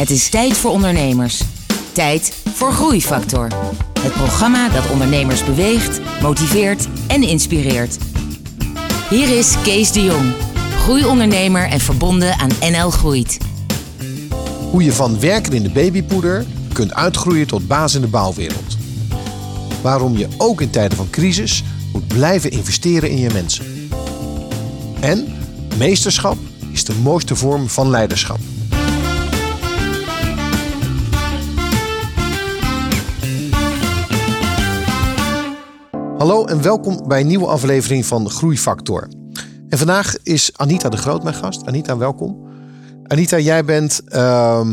Het is tijd voor ondernemers. Tijd voor Groeifactor. Het programma dat ondernemers beweegt, motiveert en inspireert. Hier is Kees de Jong, groeiondernemer en verbonden aan NL Groeit. Hoe je van werken in de babypoeder kunt uitgroeien tot baas in de bouwwereld. Waarom je ook in tijden van crisis moet blijven investeren in je mensen. En meesterschap is de mooiste vorm van leiderschap. Hallo en welkom bij een nieuwe aflevering van Groeifactor. En vandaag is Anita de Groot mijn gast. Anita, welkom. Anita, jij bent uh,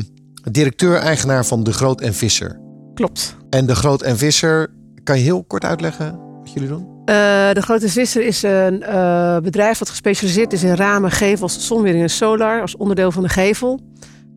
directeur-eigenaar van De Groot en Visser. Klopt. En De Groot en Visser, kan je heel kort uitleggen wat jullie doen? Uh, de Grote Visser is een uh, bedrijf dat gespecialiseerd is in ramen, gevels, zonwering en solar als onderdeel van de gevel.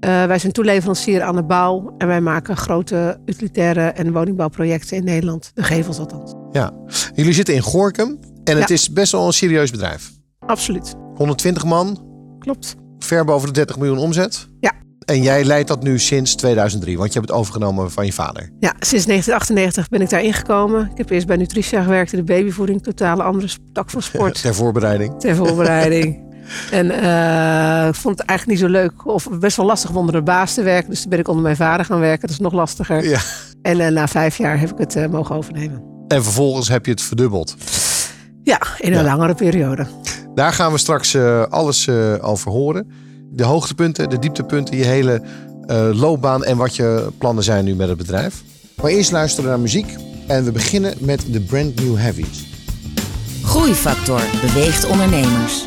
Uh, wij zijn toeleverancier aan de bouw en wij maken grote utilitaire en woningbouwprojecten in Nederland. De gevels althans. Ja, jullie zitten in Gorkum en het is best wel een serieus bedrijf. Absoluut. 120 man, Klopt. ver boven de 30 miljoen omzet. Ja. En jij leidt dat nu sinds 2003, want je hebt het overgenomen van je vader. Ja, sinds 1998 ben ik daar ingekomen. Ik heb eerst bij Nutritia gewerkt in de babyvoeding. Totale andere tak van sport. Ter voorbereiding. ter voorbereiding. En eh, ik vond het eigenlijk niet zo leuk of best wel lastig om onder de baas te werken. Dus toen ben ik onder mijn vader gaan werken. Dat is nog lastiger. Ja. En eh, na vijf jaar heb ik het eh, mogen overnemen. En vervolgens heb je het verdubbeld. Ja, in een Ja. langere periode. Daar gaan we straks eh, alles eh, over horen. De hoogtepunten, de dieptepunten, je hele eh, loopbaan en wat je plannen zijn nu met het bedrijf. Maar eerst luisteren naar muziek. En we beginnen met de Brand New Heavies. Groeifactor beweegt ondernemers.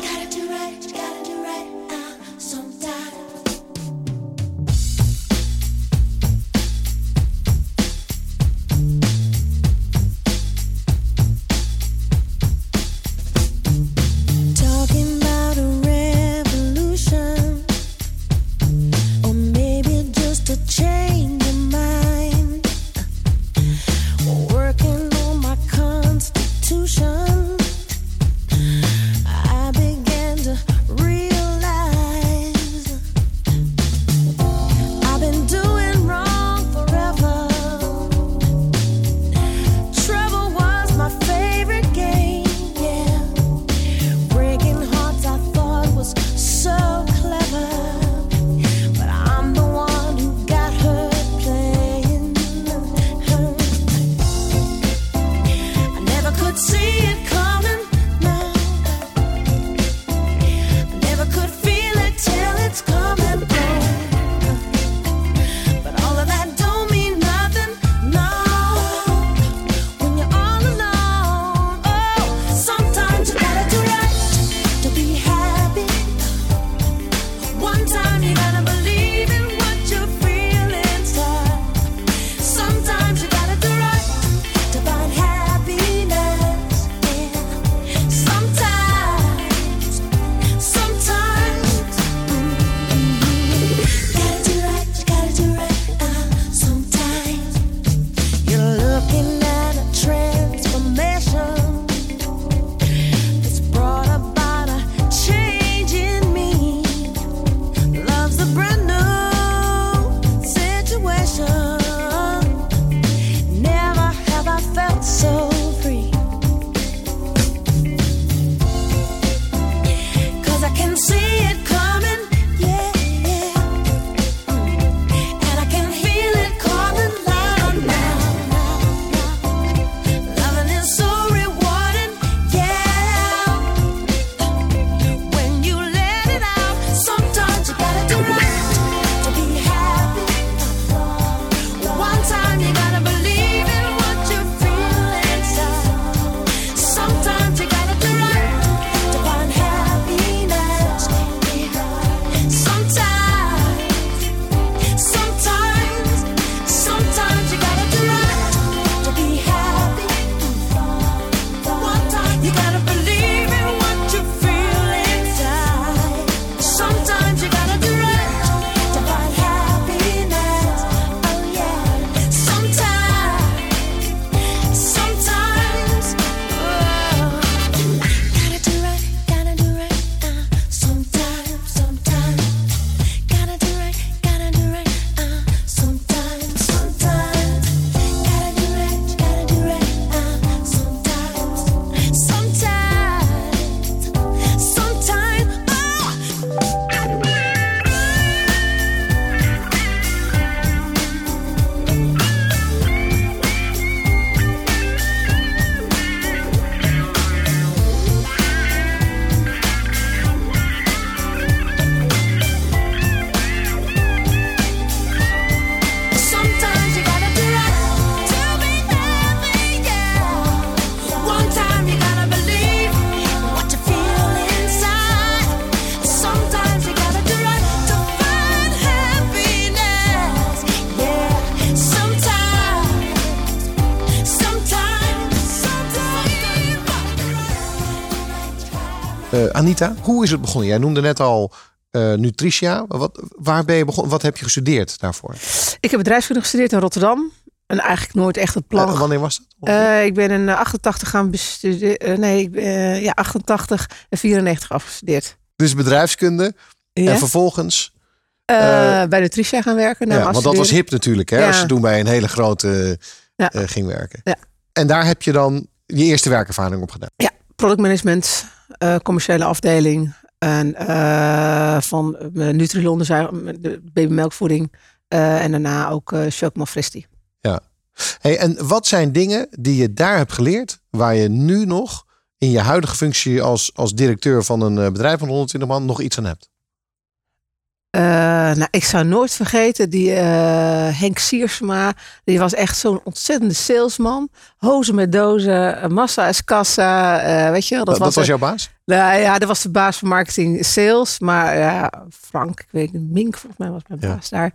Anita, hoe is het begonnen? Jij noemde net al Nutritia. Wat, waar ben je begonnen? Wat heb je gestudeerd daarvoor? Ik heb bedrijfskunde gestudeerd in Rotterdam. En eigenlijk nooit echt het plan. Eh, wanneer was dat? Eh, ik ben in eh, 88 gaan bestuderen. nee, ik ben, ja, 88 en 94 afgestudeerd. dus bedrijfskunde. Ja? En vervolgens, bij Nutritia gaan werken. ja, want dat was hip natuurlijk, hè, Ja. als je toen bij een hele grote Ja. ging werken. Ja. En daar heb je dan je eerste werkervaring op gedaan. Productmanagement, eh, commerciële afdeling. En eh, van uh, Nutrilon, de zuiger- de babymelkvoeding. eh, en daarna ook uh, Chocomel Fristi. Hey, en wat zijn dingen die je daar hebt geleerd, waar je nu nog in je huidige functie als, als directeur van een eh, bedrijf van 120 man nog iets aan hebt? Eh, nou, ik zou nooit vergeten, die eh, Henk Siersma, die was echt zo'n ontzettende salesman. Hozen met dozen, eh, massa is kassa, weet je wel. Dat, was, een- jouw baas? Nou ja, dat was de baas van marketing sales. Maar ja, Frank, ik weet niet, Mink volgens mij was mijn Ja. baas daar.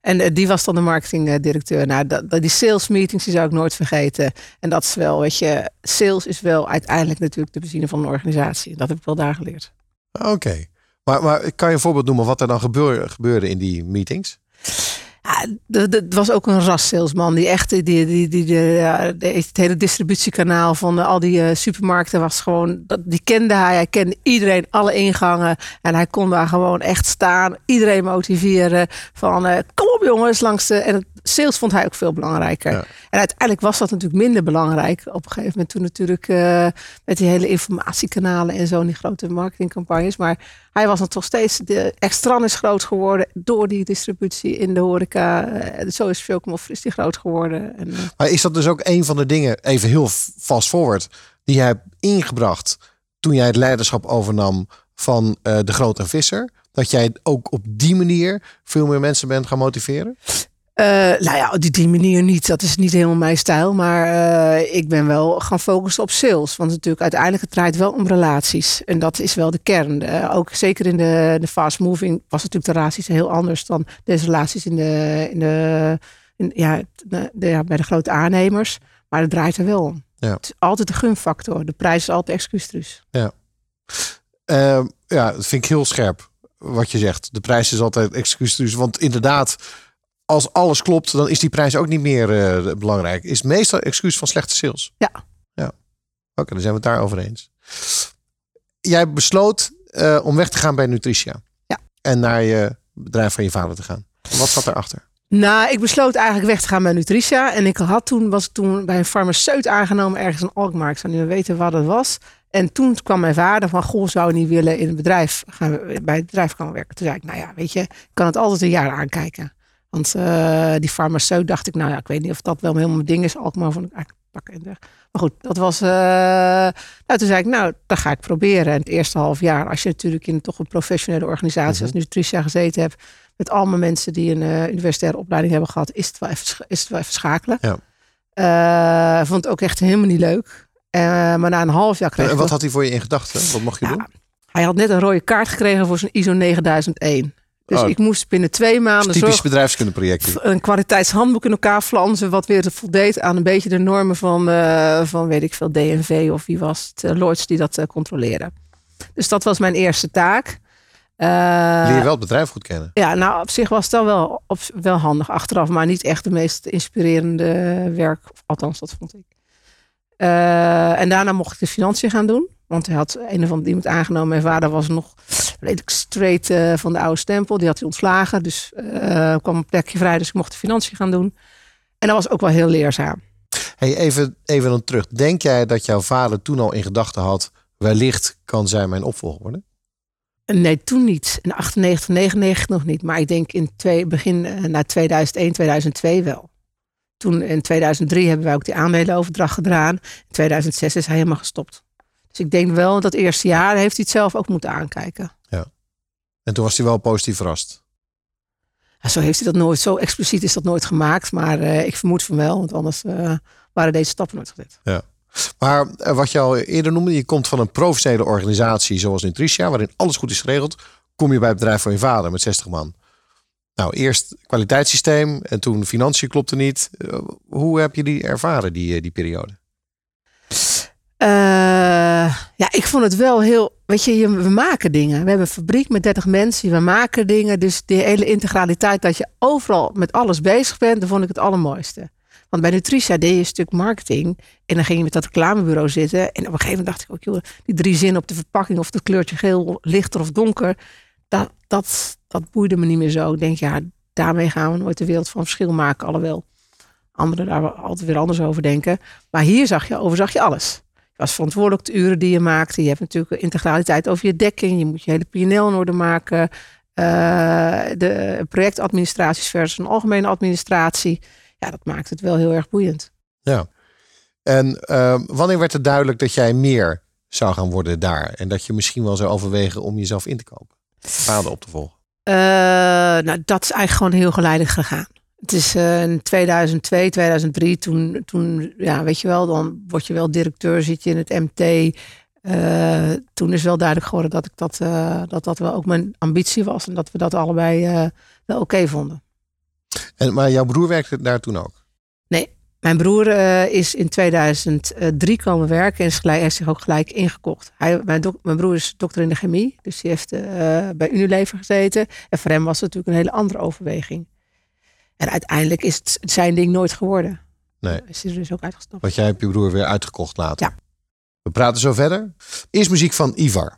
En die was dan de marketingdirecteur. Nou, dat, dat- die sales meetings die zou ik nooit vergeten. En dat is wel, weet je, sales is wel uiteindelijk natuurlijk de benzine van een organisatie. Dat heb ik wel daar geleerd. Oké. Maar, maar kan je een voorbeeld noemen wat er dan gebeur, gebeurde in die meetings? Het was ook een ras-salesman. Die echt, die, die, die, die, de- het hele distributiekanaal van eh, al die eh, supermarkten was gewoon, die kende hij. Hij kende iedereen, alle ingangen. En hij kon daar gewoon echt staan. Iedereen motiveren van, eh, kom op jongens, langs de... En sales vond hij ook veel belangrijker. Ja. En uiteindelijk was dat natuurlijk minder belangrijk. Op een gegeven moment toen natuurlijk eh, met die hele informatiekanalen en zo, en die grote marketingcampagnes. Maar hij was dan toch steeds, de extran is groot geworden door die distributie in de horeca. Eh, zo is Chocomel Fris die groot geworden. En, eh, Maar is dat dus ook een van de dingen, even heel fast forward, die jij hebt ingebracht toen jij het leiderschap overnam van eh, de Grote Visser? Dat jij ook op die manier veel meer mensen bent gaan motiveren? Eh, nou ja, op die, manier niet. Dat is niet helemaal mijn stijl. Maar eh, ik ben wel gaan focussen op sales. Want natuurlijk uiteindelijk het draait wel om relaties. En dat is wel de kern. Ook zeker in de, de fast moving was natuurlijk de relaties heel anders dan deze relaties in de, in de, in, ja, de, de- ja, bij de grote aannemers. Maar het draait er wel om. Ja. Het is altijd de gunfactor. De prijs is altijd excuustrus. Eh, ja, dat vind ik heel scherp wat je zegt. De prijs is altijd excuus. Want inderdaad, als alles klopt, dan is die prijs ook niet meer eh, belangrijk. Is meestal excuus van slechte sales. Ja. Ja. Oké, dan zijn we het daarover eens. Jij besloot eh, om weg te gaan bij Nutritia. Ja. En naar je bedrijf van je vader te gaan. Wat zat erachter? Nou, ik besloot eigenlijk weg te gaan bij Nutritia. En ik had toen, was ik toen bij een farmaceut aangenomen ergens in Alkmaar. Ik zou niet meer weten wat het was. En toen kwam mijn vader van, goh, zou je niet willen in het bedrijf gaan, bij het bedrijf gaan werken? Toen zei ik, nou ja, weet je, ik kan het altijd een jaar aankijken. Want eh, die farmaceut dacht ik, nou ja, ik weet niet of dat wel helemaal mijn ding is. Alkmaar vond ik eigenlijk pakken en weg. Maar goed, dat was. eh, nou, toen zei ik, nou, dat ga ik proberen. En het eerste half jaar, als je natuurlijk in toch een professionele organisatie Mhm. als Nutritia gezeten hebt, met allemaal mensen die een eh, universitaire opleiding hebben gehad, is het wel even, is het wel even schakelen. Ja. Vond het ook echt helemaal niet leuk. Maar na een half jaar kreeg En wat had hij voor je in gedachten? Wat mocht je Ja, doen? Hij had net een rode kaart gekregen voor zijn ISO 9001. Dus Oh. ik moest binnen twee maanden Typisch bedrijfskundeproject. een kwaliteitshandboek in elkaar flansen. Wat weer voldeed aan een beetje de normen van, eh, van weet ik veel, DNV of wie was het, eh, Lloyds die dat eh, controleren. Dus dat was mijn eerste taak. Leer je wel het bedrijf goed kennen. ja, nou op zich was dat wel, op, wel handig achteraf, maar niet echt de meest inspirerende werk. Althans, dat vond ik. Eh, en daarna mocht ik de financiën gaan doen. Want hij had een of andere iemand aangenomen. Mijn vader was nog redelijk straight eh, van de oude stempel. Die had hij ontslagen. Dus eh, kwam een plekje vrij. Dus ik mocht de financiën gaan doen. En dat was ook wel heel leerzaam. Hey, even, even dan terug. Denk jij dat jouw vader toen al in gedachten had... wellicht kan zij mijn opvolger worden? Nee, toen niet. In 98, 99 nog niet. Maar ik denk in twee, begin na 2001, 2002 wel. Toen in 2003 hebben wij ook die aandelenoverdracht gedaan. In 2006 is hij helemaal gestopt. Dus ik denk wel dat eerste jaar heeft hij het zelf ook moeten aankijken. En toen was hij wel positief verrast. Ja, zo heeft hij dat nooit, zo expliciet is dat nooit gemaakt. Maar eh, ik vermoed van wel, want anders eh, waren deze stappen nooit gezet. Maar eh, wat je al eerder noemde, je komt van een professionele organisatie zoals Nutritia, waarin alles goed is geregeld. Kom je bij het bedrijf van je vader met 60 man. Nou, eerst kwaliteitssysteem en toen financiën klopte niet. Eh, Hoe heb je die ervaren, die, eh, die periode? Eh, ja, ik vond het wel heel. Weet je, we maken dingen. We hebben een fabriek met 30 mensen. We maken dingen. Dus die hele integraliteit dat je overal met alles bezig bent, dat vond ik het allermooiste. Want bij Nutricia deed je een stuk marketing. En dan ging je met dat reclamebureau zitten. En op een gegeven moment dacht ik ook, joh, die drie zinnen op de verpakking of het kleurtje geel, lichter of donker. Dat, dat, dat boeide me niet meer zo. Ik denk, ja, daarmee gaan we nooit de wereld van verschil maken. Alhoewel anderen daar altijd weer anders over denken. Maar hier zag je, overzag je alles. Je was verantwoordelijk de uren die je maakte. Je hebt natuurlijk integraliteit over je dekking. Je moet je hele PNL in orde maken. Eh, de projectadministraties versus een algemene administratie. Ja, dat maakt het wel heel erg boeiend. Ja. En eh, wanneer werd het duidelijk dat jij meer zou gaan worden daar? En dat je misschien wel zou overwegen om jezelf in te kopen? Paden op te volgen? Eh, nou, dat is eigenlijk gewoon heel geleidelijk gegaan. Het is eh, in 2002, 2003, toen, toen, ja, weet je wel, dan word je wel directeur, zit je in het MT. Eh, toen is wel duidelijk geworden dat ik dat, dat dat wel ook mijn ambitie was en dat we dat allebei wel oké vonden. En, maar jouw broer werkte daar toen ook? Mijn broer eh, is in 2003 komen werken en is gelijk, heeft zich ook gelijk ingekocht. Hij, mijn, dok- mijn broer is dokter in de chemie, dus die heeft eh, bij Unilever gezeten. En voor hem was het natuurlijk een hele andere overweging. En uiteindelijk is het zijn ding nooit geworden. Nee. Is hij er dus ook uitgestapt. Want jij hebt je broer weer uitgekocht later. Ja. We praten zo verder. Eerst muziek van Ivar.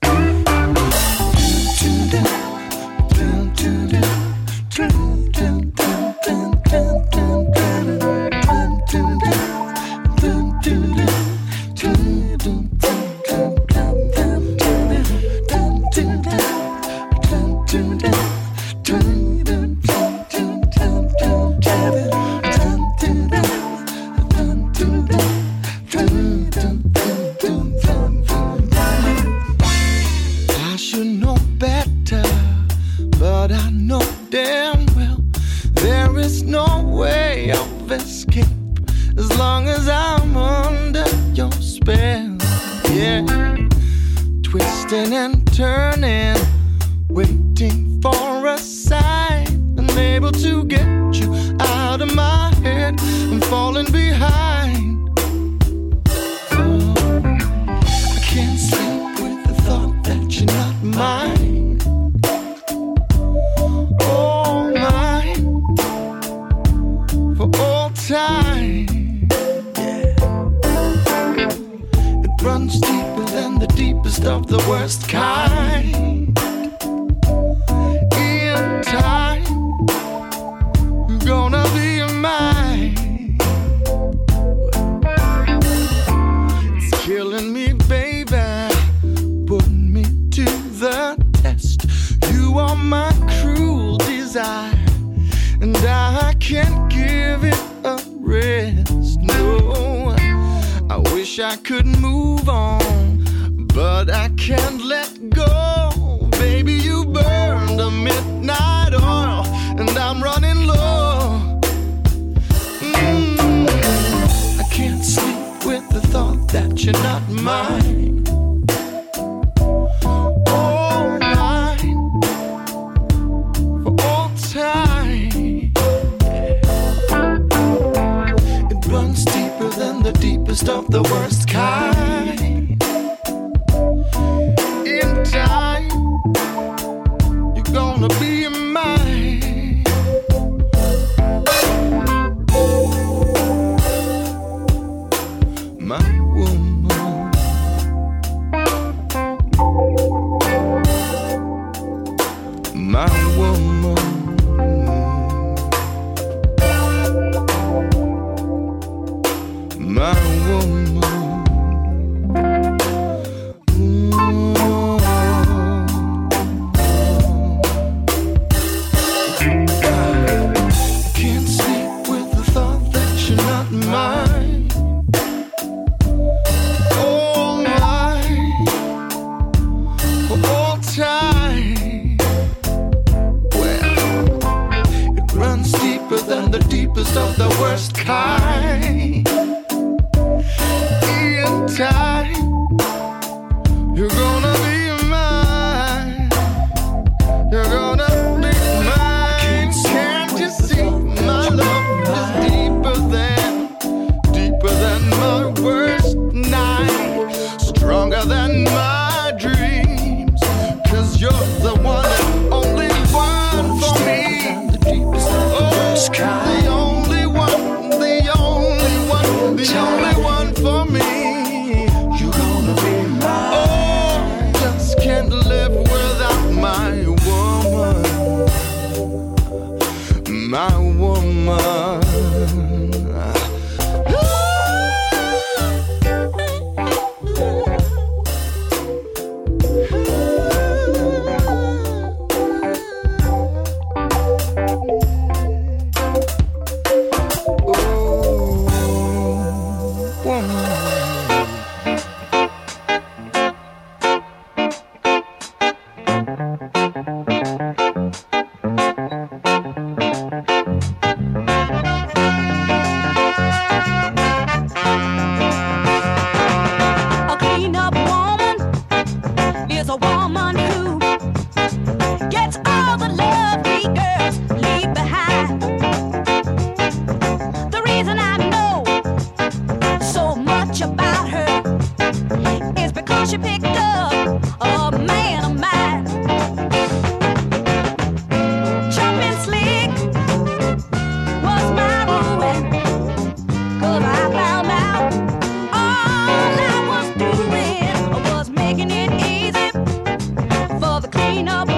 My woman. For the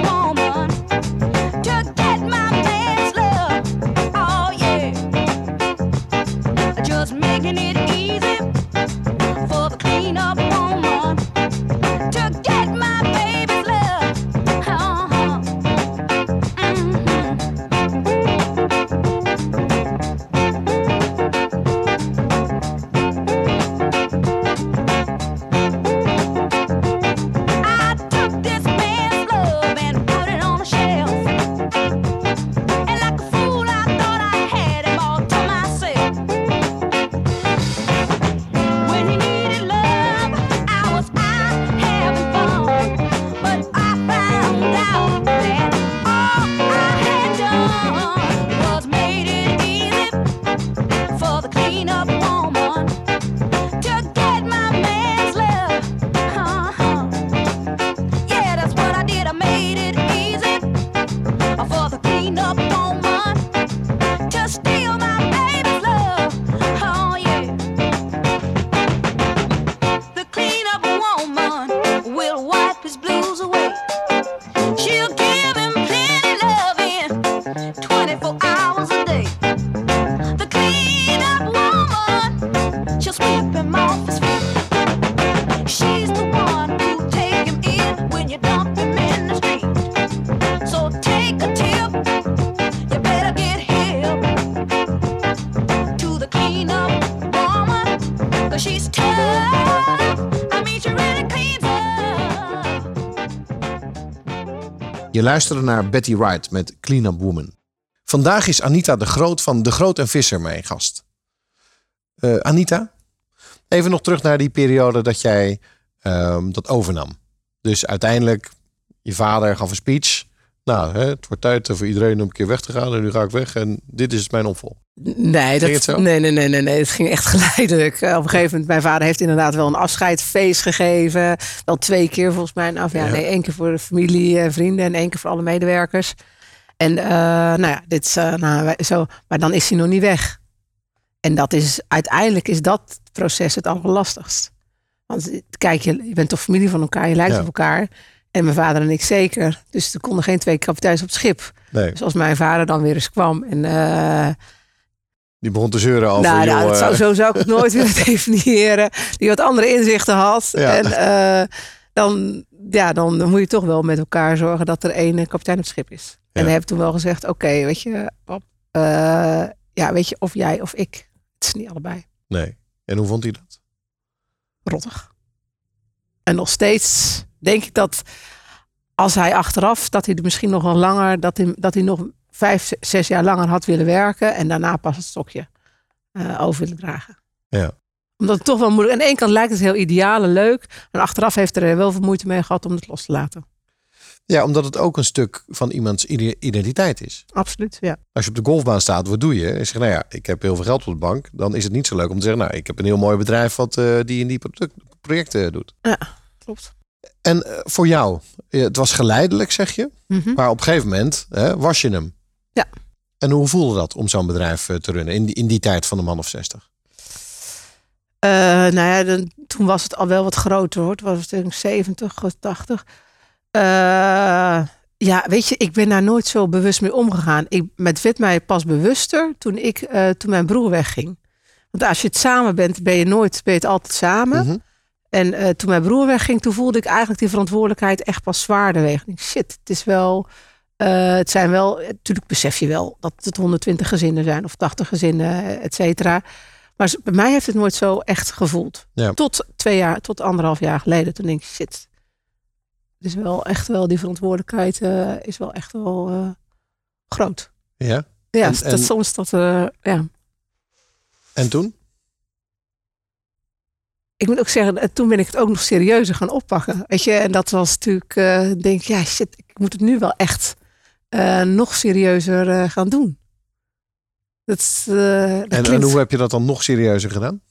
luisterde naar Betty Wright met Clean Up Woman. Vandaag is Anita de Groot van De Groot en Visser mijn gast. Eh, Anita, even nog terug naar die periode dat jij ehm, dat overnam. Dus uiteindelijk, je vader gaf een speech. Nou, hè, het wordt tijd voor iedereen om een keer weg te gaan. En nu ga ik weg en dit is mijn opvolger. Nee, dat, nee, nee, nee, nee, nee. Het ging echt geleidelijk. Eh, Op een gegeven moment, mijn vader heeft inderdaad wel een afscheidsfeest gegeven. Wel twee keer volgens mij. Nou, ja, nee, één keer voor de familie en vrienden en één keer voor alle medewerkers. En eh, nou ja, dit is, eh, nou, zo, maar dan is hij nog niet weg. En dat is, uiteindelijk is dat proces het allerlastigst. Want kijk, je, je bent toch familie van elkaar, je lijkt Ja. op elkaar. En mijn vader en ik zeker. Dus er konden geen twee kapiteins op het schip. Nee, Dus als mijn vader dan weer eens kwam en... eh, die begon te zeuren over... nou, nou, dat zou, eh, zo zou ik het nooit willen definiëren. Die wat andere inzichten had. Ja. En eh, dan, ja, dan moet je toch wel met elkaar zorgen dat er één kapitein op het schip is. En we hebben toen wel gezegd, oké, weet je, pap, ja, weet je, of jij of ik. Het is niet allebei. Nee. En hoe vond hij dat? Rottig. En nog steeds denk ik dat als hij achteraf, dat hij er misschien nog wel langer, dat hij, dat hij nog vijf, zes jaar langer had willen werken. En daarna pas het stokje eh, over willen dragen. Ja. Omdat het toch wel moeilijk. Aan de ene kant lijkt het heel ideaal en leuk. En achteraf heeft er wel veel moeite mee gehad om het los te laten. Ja, omdat het ook een stuk van iemands ide- identiteit is. Absoluut, ja. Als je op de golfbaan staat, wat doe je? En zegt, nou ja, ik heb heel veel geld op de bank. Dan is het niet zo leuk om te zeggen, nou, ik heb een heel mooi bedrijf wat eh, die en die projecten doet. Klopt. En eh, voor jou, het was geleidelijk, zeg je. Mhm. Maar op een gegeven moment hè, was je hem. Ja. En hoe voelde dat om zo'n bedrijf eh, te runnen in die, in die tijd van de man of 60? Eh, nou ja, dan, toen was het al wel wat groter hoor. Toen was het denk ik 70, 80. Eh, Ja, weet je, ik ben daar nooit zo bewust mee omgegaan. Ik, met werd mij pas bewuster toen, ik, toen mijn broer wegging. Want als je het samen bent, ben je nooit, ben je het altijd samen. Mhm. En eh, toen mijn broer wegging, toen voelde ik eigenlijk die verantwoordelijkheid echt pas zwaarder wegen. Shit, het is wel, eh, het zijn wel, natuurlijk besef je wel dat het 120 gezinnen zijn of 80 gezinnen, et cetera. Maar bij mij heeft het nooit zo echt gevoeld. Ja. Tot twee jaar, tot anderhalf jaar geleden. Toen denk ik, shit, het is wel echt wel, die verantwoordelijkheid eh, is wel echt wel eh, groot. Ja. Ja, En- dat en- soms dat, eh, ja. En toen? Ik moet ook zeggen, eh, toen ben ik het ook nog serieuzer gaan oppakken. Weet je, en dat was natuurlijk, eh denk ik, ja, shit, ik moet het nu wel echt eh, nog serieuzer gaan doen. Dat, En, en hoe heb je dat dan nog serieuzer gedaan?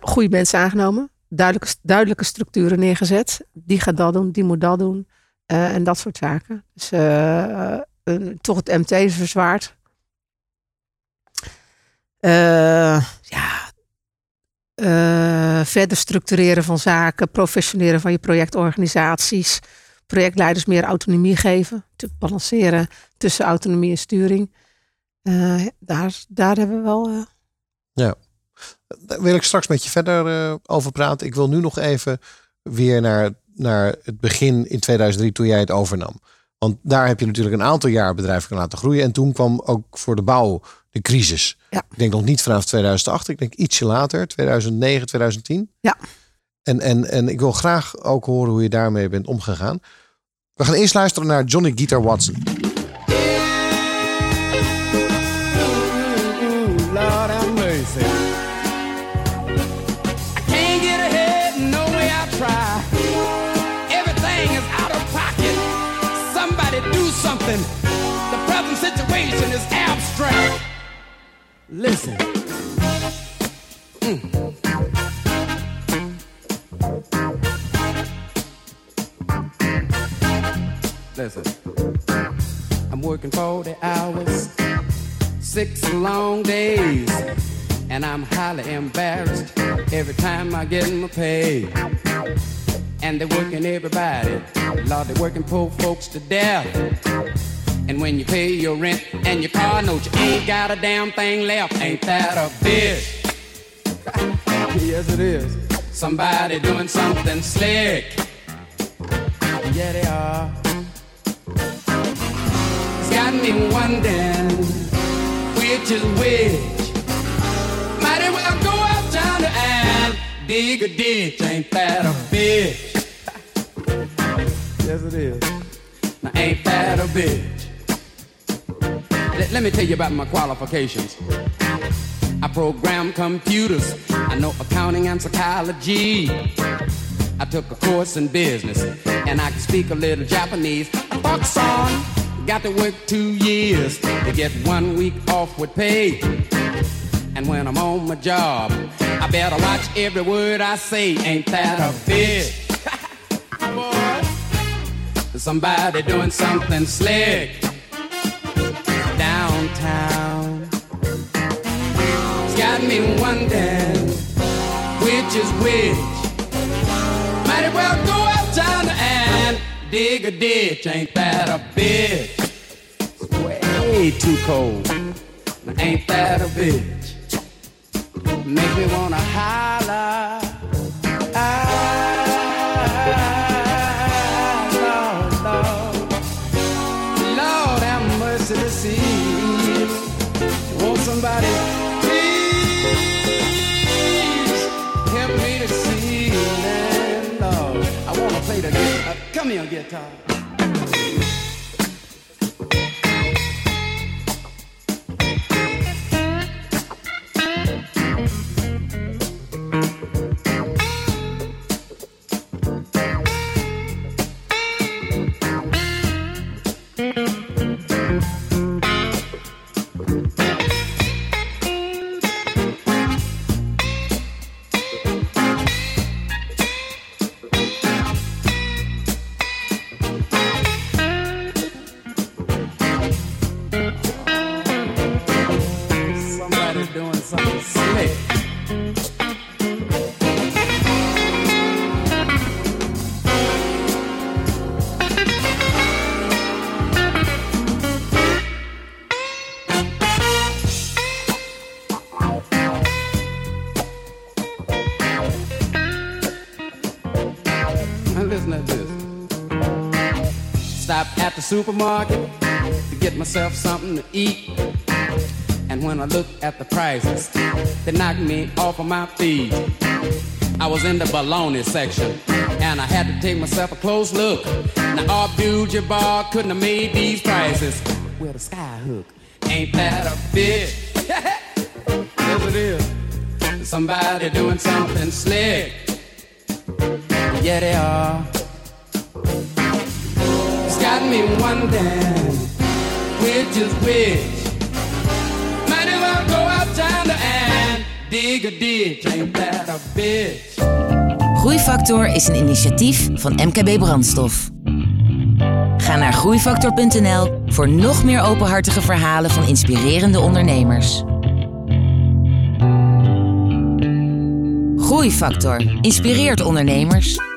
Goede mensen aangenomen. Duidelijke, duidelijke structuren neergezet. Die gaat dat doen, die moet dat doen. en dat soort zaken. Dus een- toch het MT verzwaard. Ja. Eh, verder structureren van zaken. Professioneren van je projectorganisaties. Projectleiders meer autonomie geven. Te balanceren tussen autonomie en sturing. Eh, daar, daar hebben we wel... eh, Daar wil ik straks met je verder over praten. Ik wil nu nog even weer naar, naar het begin in 2003 toen jij het overnam. Want daar heb je natuurlijk een aantal jaar bedrijf kunnen laten groeien. En toen kwam ook voor de bouw de crisis. Ja. Ik denk nog niet vanaf 2008. Ik denk ietsje later, 2009, 2010. Ja. En, en, en ik wil graag ook horen hoe je daarmee bent omgegaan. We gaan eerst luisteren naar Johnny Guitar Watson. Lord have mercy. I can't get ahead, no way I try. Everything is out of pocket. Somebody do something. The present situation is abstract. Listen. Mm. Listen. I'm working 40 hours six long days, and I'm highly embarrassed every time I get my pay. And they're working everybody, Lord, they're working poor folks to death. And when you pay your rent and your car note, you ain't got a damn thing left. Ain't that a bitch? yes, it is. Somebody doing something slick. Yeah, they are. It's got me wondering which is which. Might as well go uptown and dig a ditch. Ain't that a bitch? yes, it is. Now, ain't that a bitch? Let, let me tell you about my qualifications. I program computers. I know accounting and psychology. I took a course in business and I can speak a little Japanese. I fuck son, got to work two years to get one week off with pay. And when I'm on my job, I better watch every word I say. Ain't that a bitch? Boy, somebody doing something slick downtown. It's got me wondering which is which. Might as well go uptown and dig a ditch. Ain't that a bitch? Way too cold. Now, Ain't that a bitch? Make me wanna holler. Time. Supermarket to get myself something to eat. And when I looked at the prices, they knocked me off of my feet. I was in the baloney section, and I had to take myself a close look. Now, Abdul-Jabbar couldn't have made these prices with a sky hook. Ain't that a bitch? yes, it is. Somebody doing something slick. Yeah, they are. Got me wondering which is well go out yonder and dig a a bitch? Groeifactor is een initiatief van MKB Brandstof. Ga naar groeifactor.nl voor nog meer openhartige verhalen van inspirerende ondernemers. Groeifactor inspireert ondernemers.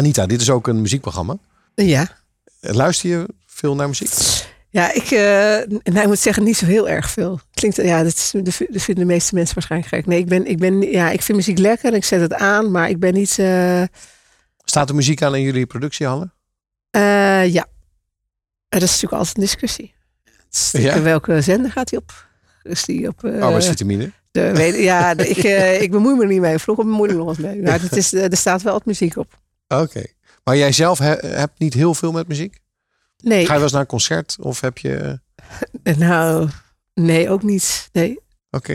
Anita, dit is ook een muziekprogramma. Ja. Luister je veel naar muziek? Ja, ik, eh, nou, ik moet zeggen, niet zo heel erg veel. Klinkt, ja, dat, is, dat vinden de meeste mensen waarschijnlijk gek. Nee, ik, ben, ik, ben, ja, ik vind muziek lekker en ik zet het aan, maar ik ben niet. eh, Staat er muziek aan in jullie productiehallen? eh, ja. Er is natuurlijk altijd een discussie. Ja? Welke zender gaat hij op? Is die op eh, Arbeidsvitamine? de, weet, ja, de- ik, ik bemoei me er niet mee. Vroeger bemoeide ik me nog eens mee. Maar het is, er staat wel wat muziek op. Oké. Maar jij zelf he- hebt niet heel veel met muziek? Nee, Ga je wel eens naar een concert? Of heb je... Oké, nou, nee, ook niet. Nee.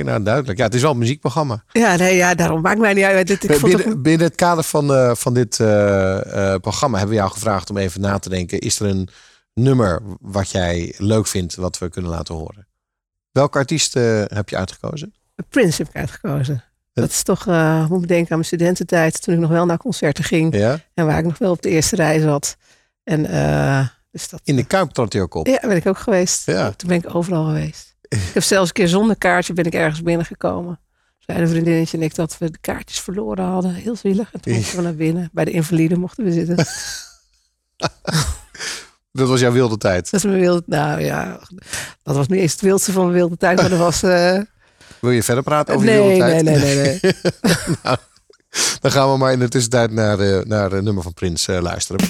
nou duidelijk. Ja, het is wel een muziekprogramma. Ja, nee, ja, daarom maakt mij niet uit. Ik vond het Binnen, binnen het kader van, eh, van dit eh, eh, programma hebben we jou gevraagd om even na te denken. Is er een nummer wat jij leuk vindt wat we kunnen laten horen? Welke artiest eh, heb je uitgekozen? Prince heb ik uitgekozen. Dat is toch, eh moet bedenken aan mijn studententijd. Toen ik nog wel naar concerten ging. Ja? En waar ik nog wel op de eerste rij zat. En eh, dus dat, In de Kuip trad hij ook op. ja, ben ik ook geweest. Ja. Toen ben ik overal geweest. ik heb zelfs een keer zonder kaartje ben ik ergens binnengekomen. Zei een vriendinnetje en ik dat we de kaartjes verloren hadden. Heel zielig. En toen mochten we naar binnen. Bij de invalide mochten we zitten. Dat was jouw wilde tijd. Dat is mijn wilde... Nou ja, dat was niet eens het wildste van mijn wilde tijd. Maar dat was... eh, Wil je verder praten over je nee, wilde nee, nee, nee, nee. Nou, dan gaan we maar in de tussentijd naar, de, naar het nummer van Prins eh, luisteren.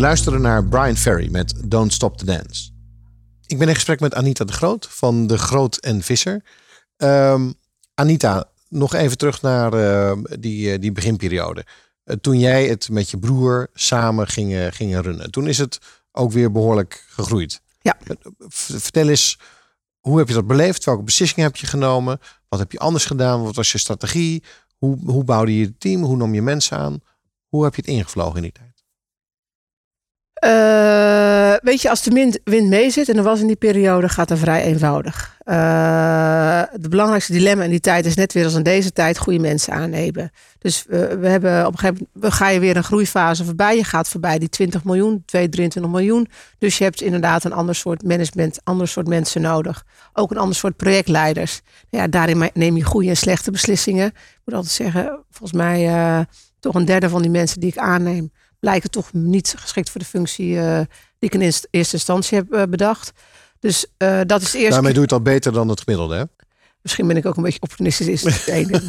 Je luisterde naar Brian Ferry met Don't Stop the Dance. Ik ben in gesprek met Anita de Groot van De Groot en Visser. Ehm, Anita, nog even terug naar eh, die, eh, die beginperiode. Eh, toen jij het met je broer samen gingen, gingen runnen. Toen is het ook weer behoorlijk gegroeid. Ja. V- Vertel eens, hoe heb je dat beleefd? Welke beslissingen heb je genomen? Wat heb je anders gedaan? Wat was je strategie? Hoe, hoe bouwde je het team? Hoe nam je mensen aan? Hoe heb je het ingevlogen in die tijd? Eh, weet je, als de wind, wind mee zit, en dat was in die periode, gaat het vrij eenvoudig. Eh het belangrijkste dilemma in die tijd is net weer als in deze tijd goede mensen aannemen. Dus we hebben op een gegeven moment ga je weer een groeifase voorbij. Je gaat voorbij die 20 miljoen, 2, 23 miljoen. Dus je hebt inderdaad een ander soort management, ander soort mensen nodig. Ook een ander soort projectleiders. Ja, daarin neem je goede en slechte beslissingen. Ik moet altijd zeggen, volgens mij eh, toch een derde van die mensen die ik aanneem blijken toch niet geschikt voor de functie eh, die ik in eerste, instantie heb eh, bedacht. Dus eh, dat is het eerste. Daarmee doe je het al beter dan het gemiddelde, hè? Misschien ben ik ook een beetje opportunistisch. Is het ene.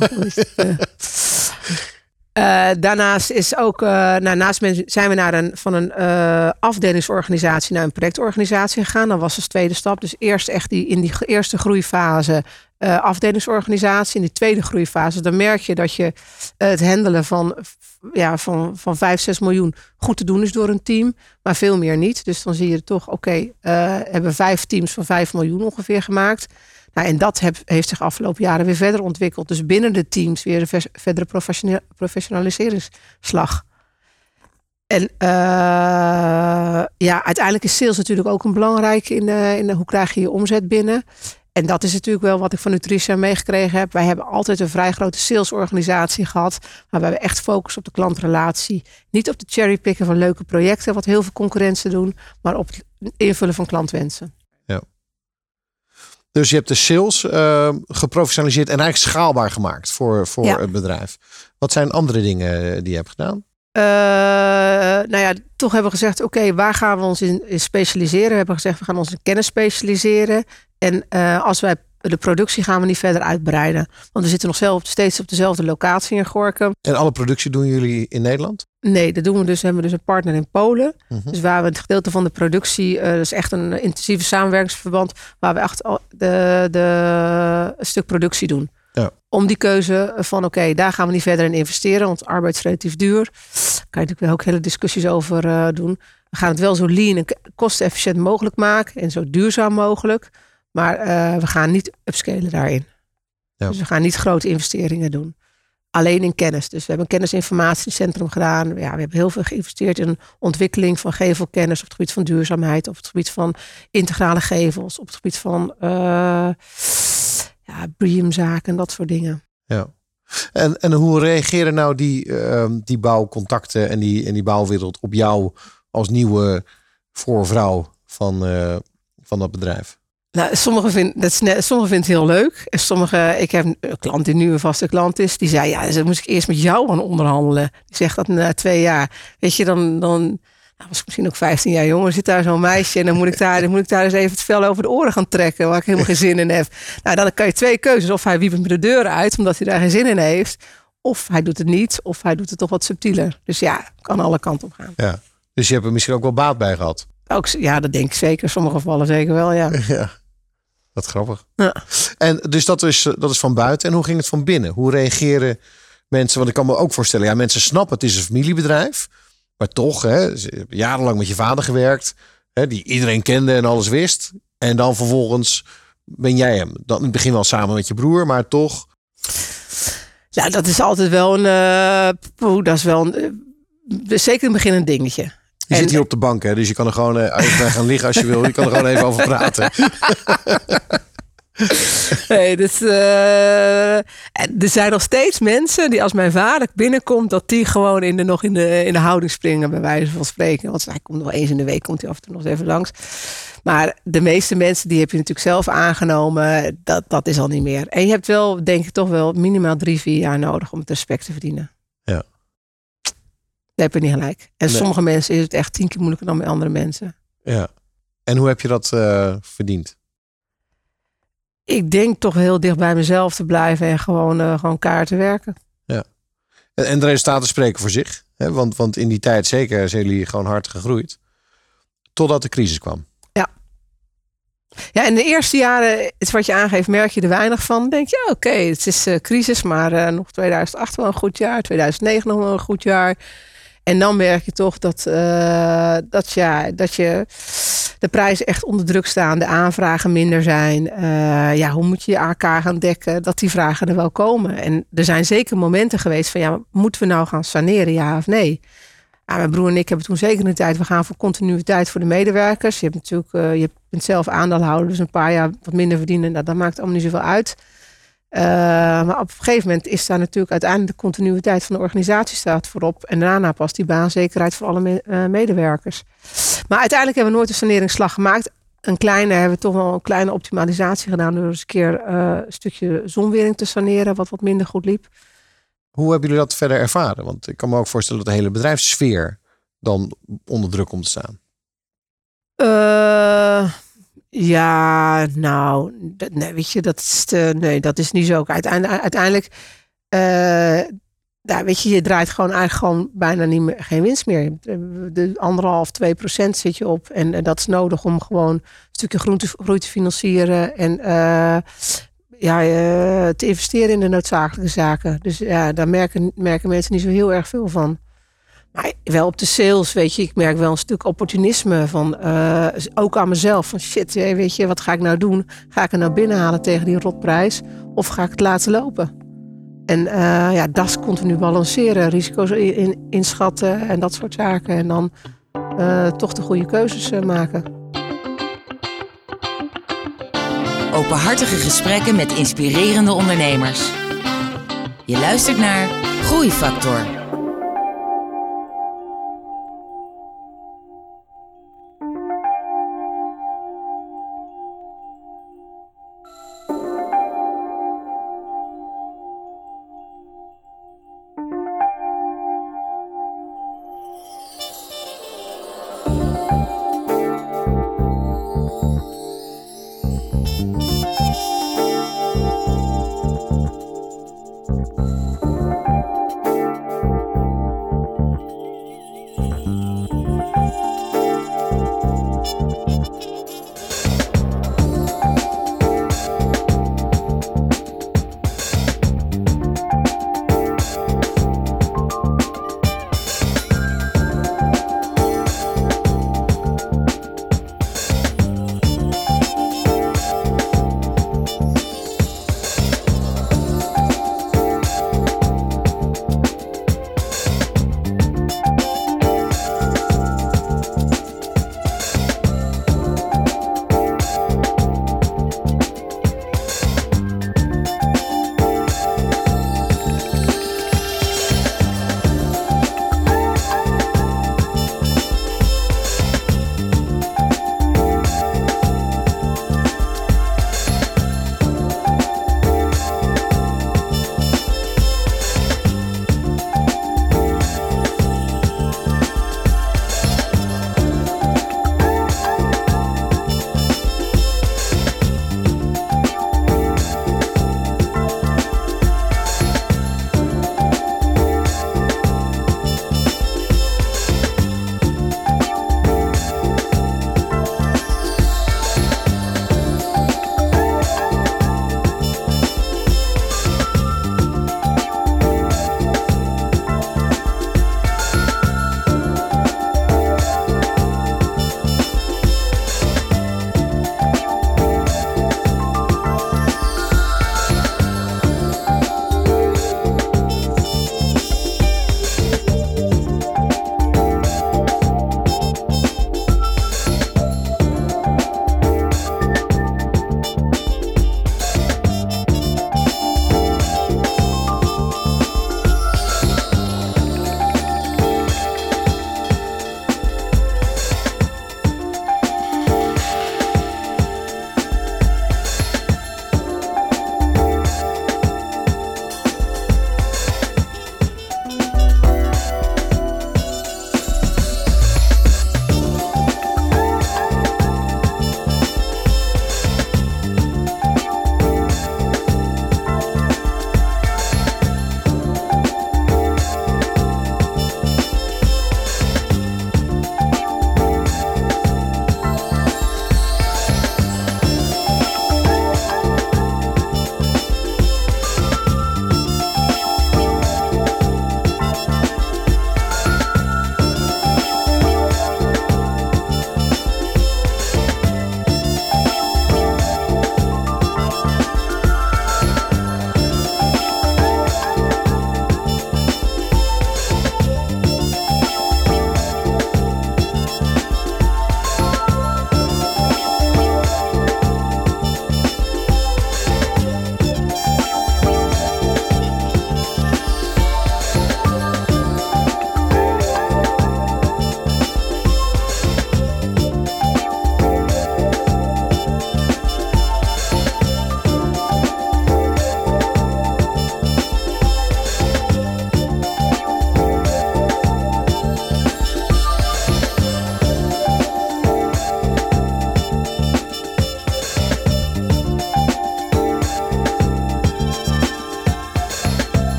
Eh. Daarnaast is ook, eh, nou, naast zijn we naar een, van een eh, afdelingsorganisatie naar een projectorganisatie gegaan. Dat was dus tweede stap. Dus eerst echt die, in die eerste groeifase afdelingsorganisatie. In die tweede groeifase, dan merk je dat je het handelen van, ja, van, van 5, 6 miljoen goed te doen is door een team. Maar veel meer niet. Dus dan zie je toch, oké, eh, hebben vijf teams van 5 miljoen ongeveer gemaakt. Nou, en dat heeft zich afgelopen jaren weer verder ontwikkeld. Dus binnen de teams weer een verdere professionaliseringsslag. En eh, ja, uiteindelijk is sales natuurlijk ook een belangrijke in de, in hoe krijg je je omzet binnen. En dat is natuurlijk wel wat ik van Nutricia meegekregen heb. Wij hebben altijd een vrij grote salesorganisatie gehad. Waarbij we echt focussen op de klantrelatie. Niet op de cherrypicken van leuke projecten, wat heel veel concurrentie doen. Maar op het invullen van klantwensen. Dus je hebt de sales eh, geprofessionaliseerd en eigenlijk schaalbaar gemaakt voor, voor Ja. het bedrijf. Wat zijn andere dingen die je hebt gedaan? Eh, nou ja, toch hebben we gezegd, oké, waar gaan we ons in, in specialiseren? We hebben gezegd, we gaan ons in kennis specialiseren. En eh, als wij de productie gaan we niet verder uitbreiden. Want we zitten nog zelf steeds op dezelfde locatie in Gorkum. En alle productie doen jullie in Nederland? Nee, dat doen we dus. We hebben dus een partner in Polen. Mhm. Dus waar we het gedeelte van de productie, eh, dat is echt een intensieve samenwerkingsverband, waar we echt al de, de, een stuk productie doen. Ja. Om die keuze van oké, daar gaan we niet verder in investeren, want arbeid is relatief duur. Daar kan je natuurlijk wel ook hele discussies over eh, doen. We gaan het wel zo lean en kostenefficiënt mogelijk maken en zo duurzaam mogelijk. Maar eh, we gaan niet upscalen daarin. Ja. Dus we gaan niet grote investeringen doen. Alleen in kennis. Dus we hebben een kennisinformatiecentrum gedaan. Ja, we hebben heel veel geïnvesteerd in ontwikkeling van gevelkennis op het gebied van duurzaamheid, op het gebied van integrale gevels, op het gebied van eh ja, BREEAM-zaken, dat soort dingen. Ja. En, en hoe reageren nou die, ehm, die bouwcontacten en die, en die bouwwereld op jou als nieuwe voorvrouw van, eh, van dat bedrijf? Nou, sommigen vinden, dat is net, sommigen vinden het heel leuk. En sommigen, ik heb een klant die nu een vaste klant is, die zei, ja, dan moest ik eerst met jou gaan onderhandelen. Die zegt dat na twee jaar. Weet je, dan, dan nou, was ik misschien ook 15 jaar jonger, zit daar zo'n meisje en dan moet ik daar, dan moet ik daar eens even het vel over de oren gaan trekken, waar ik helemaal geen zin in heb. Nou, dan kan je twee keuzes. Of hij wiept me de deuren uit, omdat hij daar geen zin in heeft. Of hij doet het niet, of hij doet het toch wat subtieler. Dus ja, kan alle kanten op gaan. Ja. Dus je hebt er misschien ook wel baat bij gehad. Ook, ja, dat denk ik zeker. In sommige gevallen zeker wel, ja. Ja. Wat grappig. Ja. En dus dat is, dat is van buiten. En hoe ging het van binnen? Hoe reageren mensen? Want ik kan me ook voorstellen, ja, mensen snappen het is een familiebedrijf. Maar toch, hè, jarenlang met je vader gewerkt. Hè, die iedereen kende en alles wist. En dan vervolgens ben jij hem. Dan in het begin wel samen met je broer, maar toch. Ja, dat is altijd wel een. eh, poeh, dat is wel een. eh, zeker in het begin een dingetje. Je En- zit hier op de bank, hè, dus je kan er gewoon eh, even gaan liggen als je wil. Je kan er gewoon even over praten. Nee, dus, eh, er zijn nog steeds mensen die als mijn vader binnenkomt, dat die gewoon in de, nog in de, in de houding springen, bij wijze van spreken. Want hij komt nog eens in de week, komt hij af en toe nog eens even langs. Maar de meeste mensen, die heb je natuurlijk zelf aangenomen, dat, dat is al niet meer. En je hebt wel, denk ik, toch wel minimaal drie, vier jaar nodig om het respect te verdienen. Ja. Heb je niet gelijk. En Nee. sommige mensen is het echt tien keer moeilijker dan bij andere mensen. Ja. En hoe heb je dat eh, verdiend? Ik denk toch heel dicht bij mezelf te blijven en gewoon, eh gewoon kaart te werken. En, en de resultaten spreken voor zich. Hè? Want, want in die tijd zeker zijn jullie gewoon hard gegroeid. Totdat de crisis kwam. Ja, in de eerste jaren, is wat je aangeeft, merk je er weinig van. Denk je, ja, oké, het is eh, crisis, maar nog 2008 wel een goed jaar, 2009 nog wel een goed jaar. En dan merk je toch dat, eh, dat, ja, dat je de prijzen echt onder druk staan, de aanvragen minder zijn. Eh, ja, hoe moet je je AK gaan dekken? Dat die vragen er wel komen. En er zijn zeker momenten geweest van, ja, moeten we nou gaan saneren, ja of nee? Mijn broer en ik hebben toen zeker de tijd, we gaan voor continuïteit voor de medewerkers. Je hebt natuurlijk, eh, je bent zelf aandeelhouder, dus een paar jaar wat minder verdienen, nou, dat maakt allemaal niet zoveel uit. Uh, maar op een gegeven moment is daar natuurlijk uiteindelijk de continuïteit van de organisatie staat voorop. En daarna pas die baanzekerheid voor alle me- eh, medewerkers. Maar uiteindelijk hebben we nooit een saneringsslag gemaakt. Een kleine hebben we toch wel een kleine optimalisatie gedaan. Door eens een keer eh, een stukje zonwering te saneren, wat wat minder goed liep. Hoe hebben jullie dat verder ervaren? Want ik kan me ook voorstellen dat de hele bedrijfssfeer dan onder druk komt te staan. Eh, ja, nou, nee, weet je, dat is, te- nee, dat is niet zo. Uiteindelijk, uiteindelijk eh, ja, weet je, je draait gewoon eigenlijk gewoon bijna niet meer, geen winst meer. De anderhalf, twee procent zit je op. En, dat is nodig om gewoon een stukje groei te, groei te financieren. En eh, ja, eh, te investeren in de noodzakelijke zaken. Dus ja, daar merken, merken mensen niet zo heel erg veel van. Maar wel op de sales, weet je, ik merk wel een stuk opportunisme van, eh, ook aan mezelf. Van shit, weet je, wat ga ik nou doen? Ga ik er nou binnenhalen tegen die rotprijs? Of ga ik het laten lopen? En eh, ja, dat is continu balanceren, risico's in, in- inschatten en dat soort zaken. En dan eh, toch de goede keuzes maken. Openhartige gesprekken met inspirerende ondernemers. Je luistert naar Groeifactor.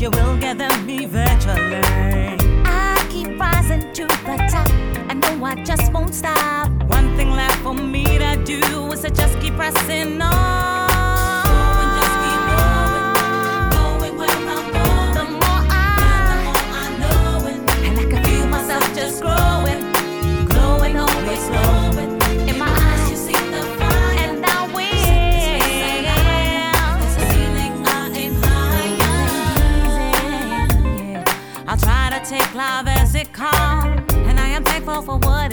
You will get them eventually. I keep rising to the top. I know I just won't stop. One thing left for me to do is to just keep pressing on. Just keep going, going where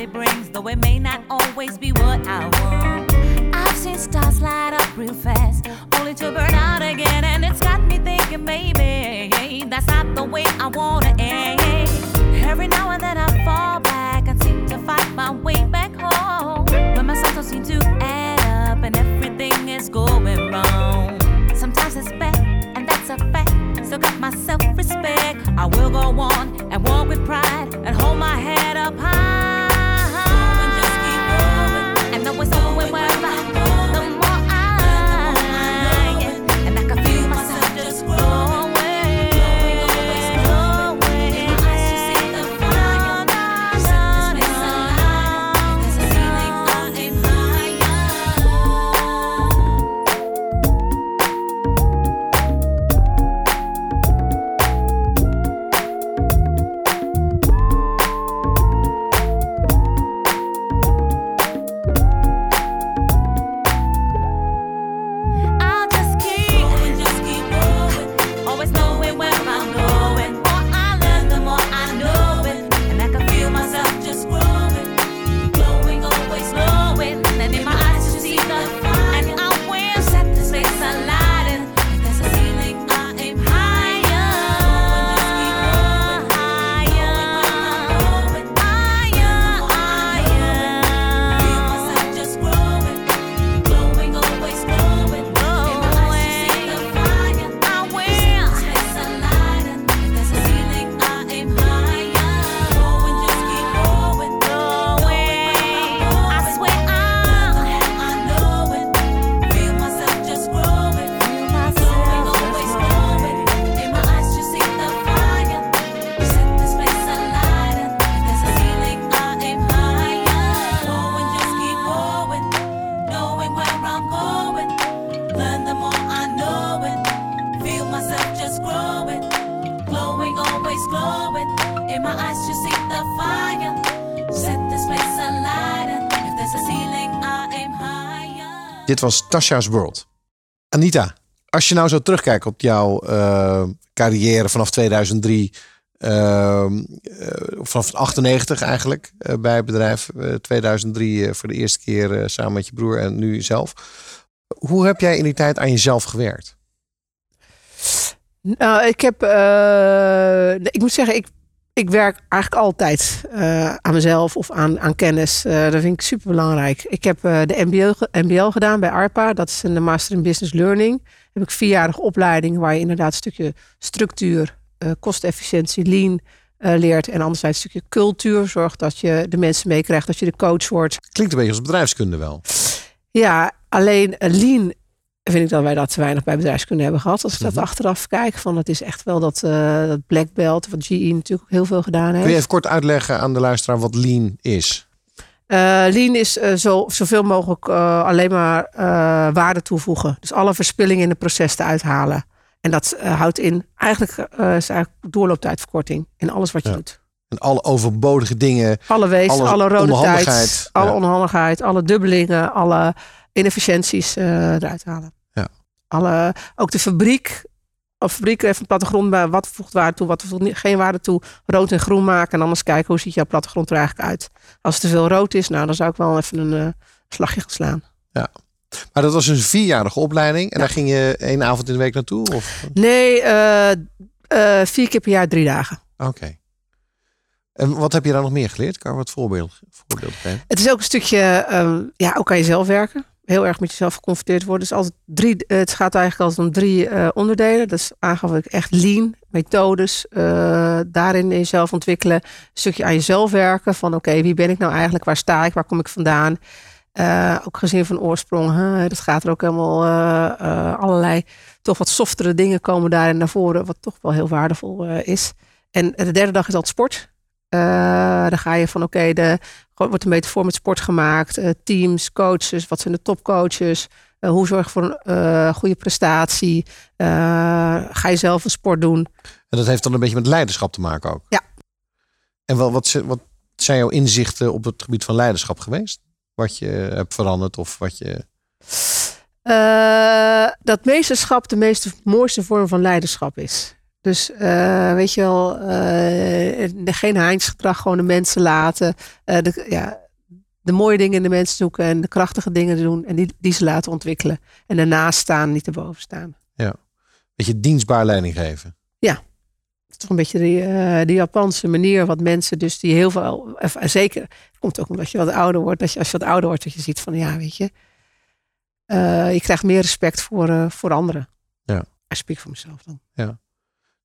it brings, though it may not always be what I want. I've seen stars light up real fast, Only to burn out again, and it's got me thinking, maybe that's not the way I wanna end. Every now and then I fall back and seem to find my way back home. When my cycles seem to add up and everything is going wrong. Sometimes it's bad, and that's a fact. Still got my self respect. I will go on and walk with pride and hold my head up high. Now it's over and wherever. Dit was Tasha's World. Anita, als je nou zo terugkijkt op jouw eh, carrière vanaf 2003, ehm, eh, vanaf 98 eigenlijk eh, bij het bedrijf, eh, 2003 eh, voor de eerste keer samen met je broer en nu zelf. Hoe heb jij in die tijd aan jezelf gewerkt? Nou, ik heb. ik moet zeggen, ik, ik werk eigenlijk altijd eh, aan mezelf of aan, aan kennis. Eh, dat vind ik super belangrijk. Ik heb eh, de MBO, MBL gedaan bij ARPA. Dat is een Master in Business Learning. Heb ik vierjarige opleiding waar je inderdaad een stukje structuur, kostefficiëntie, lean leert. En anderzijds een stukje cultuur. Zorgt dat je de mensen meekrijgt, dat je de coach wordt. Klinkt een beetje als bedrijfskunde wel. Ja, alleen lean vind ik dat wij dat te weinig bij bedrijfskunde hebben gehad. Als ik dat Mhm. achteraf kijk, van het is echt wel dat, dat black belt, wat GE natuurlijk ook heel veel gedaan heeft. Kun je even kort uitleggen aan de luisteraar wat lean is? Eh, lean is eh, zo, zoveel mogelijk alleen maar waarde toevoegen. Dus alle verspilling in het proces te uithalen. En dat houdt in, eigenlijk is eigenlijk doorlooptijdverkorting in alles wat je Ja. doet. En alle overbodige dingen. Alle wees, Alle rode onhandigheid, tijd, alle ja. onhandigheid, alle dubbelingen, alle inefficiënties eh, eruit halen. Ja. Alle, ook de fabriek, of fabriek heeft een plattegrond bij wat voegt waarde toe, wat voegt geen waarde toe, rood en groen maken en dan eens kijken hoe ziet jouw plattegrond er eigenlijk uit. Als het te veel rood is, nou dan zou ik wel even een eh, slagje gaan slaan. Maar dat was een vierjarige opleiding. En daar ging je één avond in de week naartoe? Of? Nee, eh, vier keer per jaar drie dagen. Oké. En wat heb je daar nog meer geleerd? Kan je wat voorbeeld, voorbeelden geven? Het is ook een stukje, ja, ook aan jezelf werken. Heel erg met jezelf geconfronteerd wordt. Dus altijd drie, eh, het gaat eigenlijk altijd om drie eh, onderdelen. Dat is aangaf ik echt lean, methodes, eh, daarin in jezelf ontwikkelen. Een stukje aan jezelf werken van oké, wie ben ik nou eigenlijk? Waar sta ik? Waar kom ik vandaan? Ook gezin van oorsprong. Hè? Dat gaat er ook helemaal allerlei toch wat softere dingen komen daarin naar voren. Wat toch wel heel waardevol is. En de derde dag is altijd sport. Eh, dan ga je van oké, de gewoon wordt een metafoor met sport gemaakt. Eh, teams, coaches, wat zijn de topcoaches? Eh, hoe zorg je voor een eh, goede prestatie? Ga je zelf een sport doen? En dat heeft dan een beetje met leiderschap te maken ook. Ja. En wel, wat, wat zijn jouw inzichten op het gebied van leiderschap geweest? Wat je hebt veranderd of wat je... Dat meesterschap de meest mooiste vorm van leiderschap is. Dus eh, weet je wel, eh, geen heinsgedrag, gewoon de mensen laten. Eh, de, ja, de mooie dingen in de mensen zoeken en de krachtige dingen doen en die, die ze laten ontwikkelen. En daarnaast staan, niet erboven staan. Beetje dienstbaar leiding geven. Het is toch een beetje die, die Japanse manier wat mensen dus die heel veel, zeker, het komt ook omdat je wat ouder wordt, dat je als je wat ouder wordt, dat je ziet van ja, weet je, je krijgt meer respect voor, voor anderen. Ja. Ik spreek voor mezelf dan.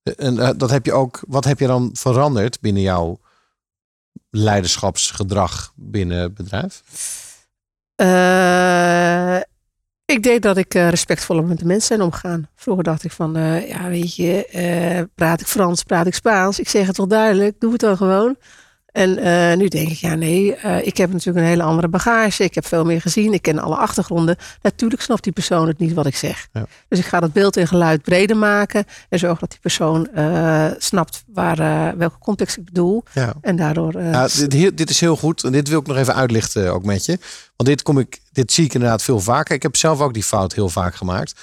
En eh, dat heb je ook, wat heb je dan veranderd binnen jouw leiderschapsgedrag binnen het bedrijf? Eh, ik denk dat ik eh, respectvoller met de mensen ben omgaan. Vroeger dacht ik van, eh, ja weet je, praat ik Frans, praat ik Spaans. Ik zeg het wel duidelijk, doe het dan gewoon. En eh, nu denk ik, ja nee, eh, ik heb natuurlijk een hele andere bagage. Ik heb veel meer gezien, ik ken alle achtergronden. Natuurlijk snapt die persoon het niet wat ik zeg. Ja. Dus ik ga dat beeld en geluid breder maken. En zorg dat die persoon eh, snapt waar, welke context ik bedoel. Ja. En daardoor... Ja, dit, dit is heel goed. En dit wil ik nog even uitlichten ook met je. Want dit, kom ik, dit zie ik inderdaad veel vaker. Ik heb zelf ook die fout heel vaak gemaakt.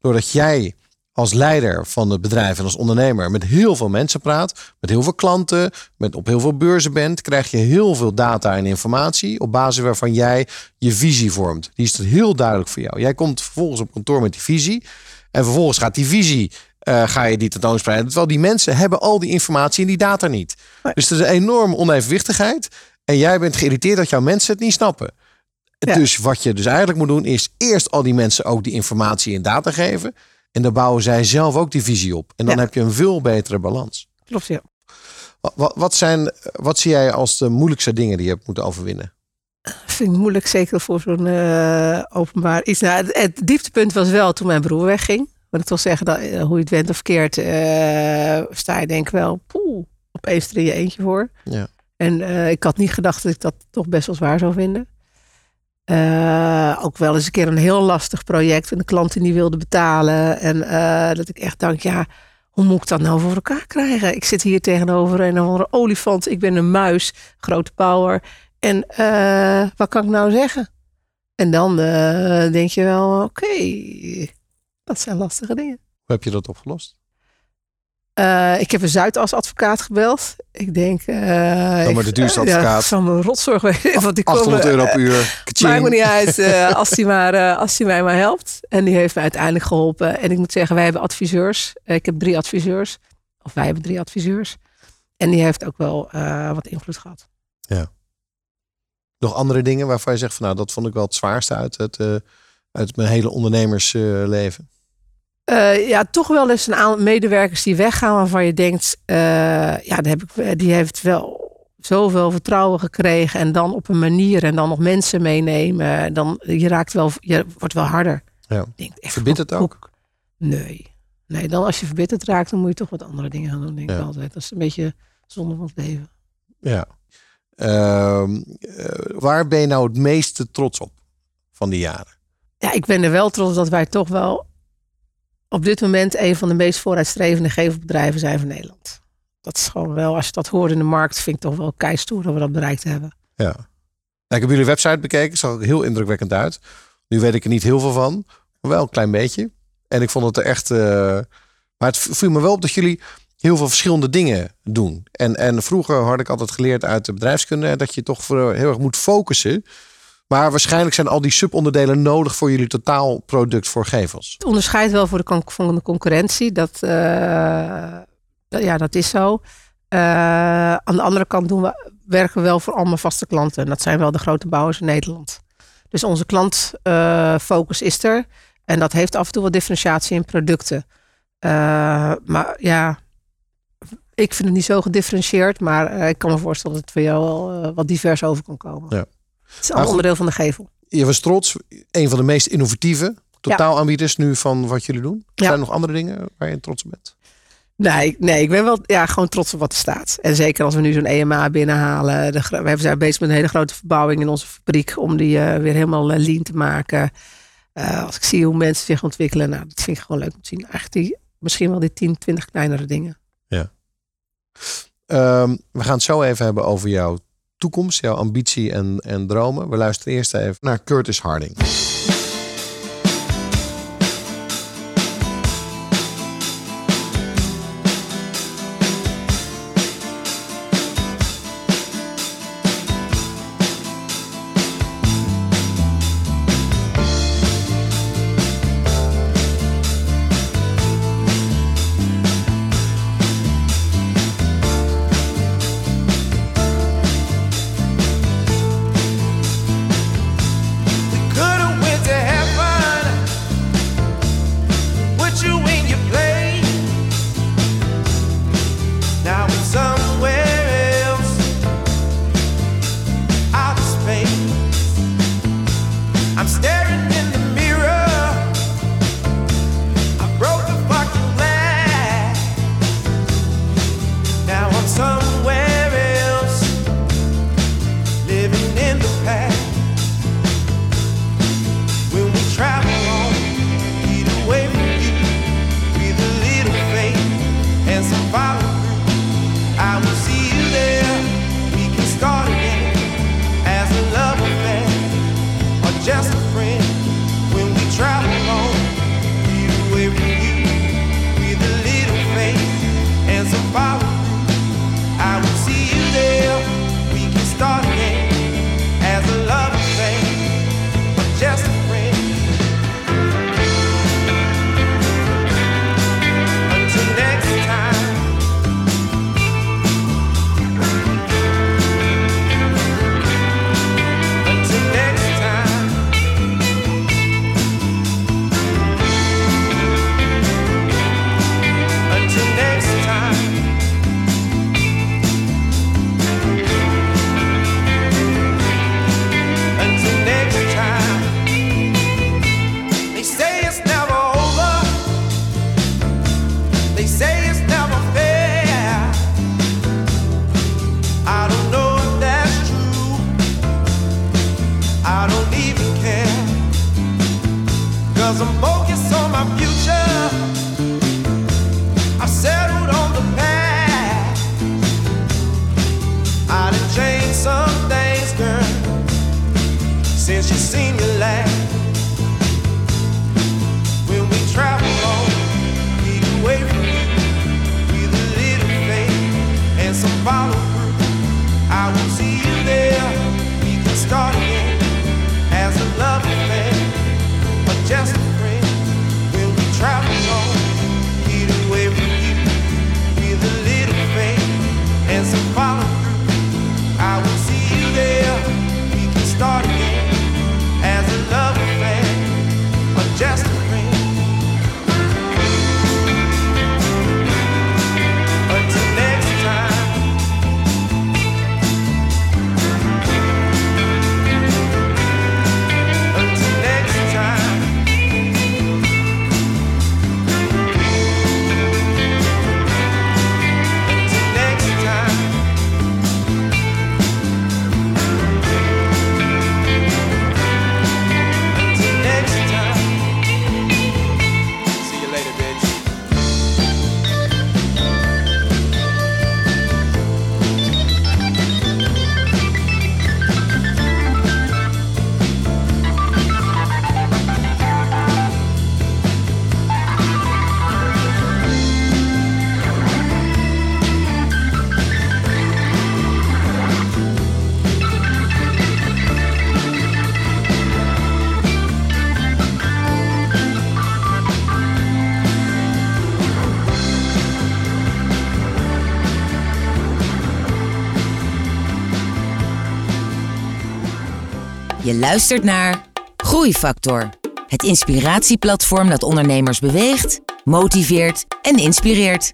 Doordat jij als leider van het bedrijf en als ondernemer met heel veel mensen praat, met heel veel klanten, met op heel veel beurzen bent, krijg je heel veel data en informatie op basis waarvan jij je visie vormt. Die is heel duidelijk voor jou. Jij komt vervolgens op kantoor met die visie en vervolgens gaat die visie eh, ga je die tentoonspreiden. Terwijl die mensen hebben al die informatie en die data niet. Dus er is een enorme onevenwichtigheid. En jij bent geïrriteerd dat jouw mensen het niet snappen. Ja. Dus wat je dus eigenlijk moet doen, is eerst al die mensen ook die informatie en data geven. En dan bouwen zij zelf ook die visie op. En dan Ja. heb je een veel betere balans. Klopt, ja. Wat, wat, zijn, wat zie jij als de moeilijkste dingen die je hebt moeten overwinnen? vind ik moeilijk, zeker voor zo'n eh, openbaar iets. Nou, het, het dieptepunt was wel toen mijn broer wegging. Wil ik toch zeggen, dat, eh, hoe je het went of keert, eh, sta je denk ik wel poeh, opeens er in je eentje voor. Ja. En ik had niet gedacht dat ik dat toch best wel zwaar zou vinden. Eh, ook wel eens een keer een heel lastig project en de klant die niet wilde betalen. En eh, dat ik echt dacht, ja, hoe moet ik dat nou voor elkaar krijgen? Ik zit hier tegenover een olifant. Ik ben een muis, grote power. En eh, wat kan ik nou zeggen? En dan denk je wel, oké, dat zijn lastige dingen. Hoe heb je dat opgelost? Eh, ik heb een Zuidas-advocaat gebeld. Ik denk... eh, Dan maar de duurste Ja, advocaat. het zal me rotzorg. Want die 800 komen, euro per uur. Maakt me niet uit eh, als hij maar, eh, als mij maar helpt. En die heeft me uiteindelijk geholpen. En ik moet zeggen, wij hebben adviseurs. Ik heb drie adviseurs. Of wij hebben drie adviseurs. En die heeft ook wel wat invloed gehad. Nog andere dingen waarvan je zegt van nou, dat vond ik wel het zwaarste uit, het, uit mijn hele ondernemersleven. Eh, ja, toch wel eens een aantal medewerkers die weggaan waarvan je denkt, eh, ja, die, heb ik, die heeft wel zoveel vertrouwen gekregen en dan op een manier en dan nog mensen meenemen, dan je raakt wel, je wordt wel harder. Ja. Denk Verbitterd hoe- ook? hoe- Nee. Nee, dan als je verbitterd raakt, dan moet je toch wat andere dingen gaan doen, denk Ja. ik altijd. Dat is een beetje zonde van het leven. Ja. Ehm, eh, waar ben je nou het meeste trots op van die jaren? Ja, ik ben er wel trots op dat wij toch wel op dit moment een van de meest vooruitstrevende gevelbedrijven zijn van Nederland. Dat is gewoon wel, als je dat hoort in de markt, vind ik toch wel keistoer dat we dat bereikt hebben. Ja. Ik heb jullie website bekeken, zag heel indrukwekkend uit. Nu weet ik er niet heel veel van, maar wel een klein beetje. En ik vond het er echt. eh, maar het viel me wel op dat jullie heel veel verschillende dingen doen. En, en vroeger had ik altijd geleerd uit de bedrijfskunde dat je toch heel erg moet focussen. Maar waarschijnlijk zijn al die subonderdelen nodig voor jullie totaalproduct voor gevels. Het onderscheidt wel voor de, concurrentie. Dat, eh, ja, dat is zo. Eh, aan de andere kant doen we, werken we wel voor allemaal vaste klanten. En dat zijn wel de grote bouwers in Nederland. Dus onze klantfocus eh, is er. En dat heeft af en toe wat differentiatie in producten. maar ja, ik vind het niet zo gedifferentieerd, maar ik kan me voorstellen dat het voor jou wel wat divers over kan komen. Ja. Het is een onderdeel van de gevel. Je was trots, een van de meest innovatieve totaalaanbieders nu van wat jullie doen. Zijn er nog andere dingen waar je trots op bent? Nee, nee, ik ben wel ja, gewoon trots op wat er staat. En zeker als we nu zo'n EMA binnenhalen. we we zijn bezig met een hele grote verbouwing in onze fabriek om die eh, weer helemaal eh, lean te maken. Eh, als ik zie hoe mensen zich ontwikkelen, nou, dat vind ik gewoon leuk om te zien. Eigenlijk die, misschien wel die 10, 20 kleinere dingen. Ja. Ehm, we gaan het zo even hebben over jouw toekomst, jouw ambitie en, en dromen. We luisteren eerst even naar Curtis Harding. Luistert naar Groeifactor. Het inspiratieplatform dat ondernemers beweegt, motiveert en inspireert.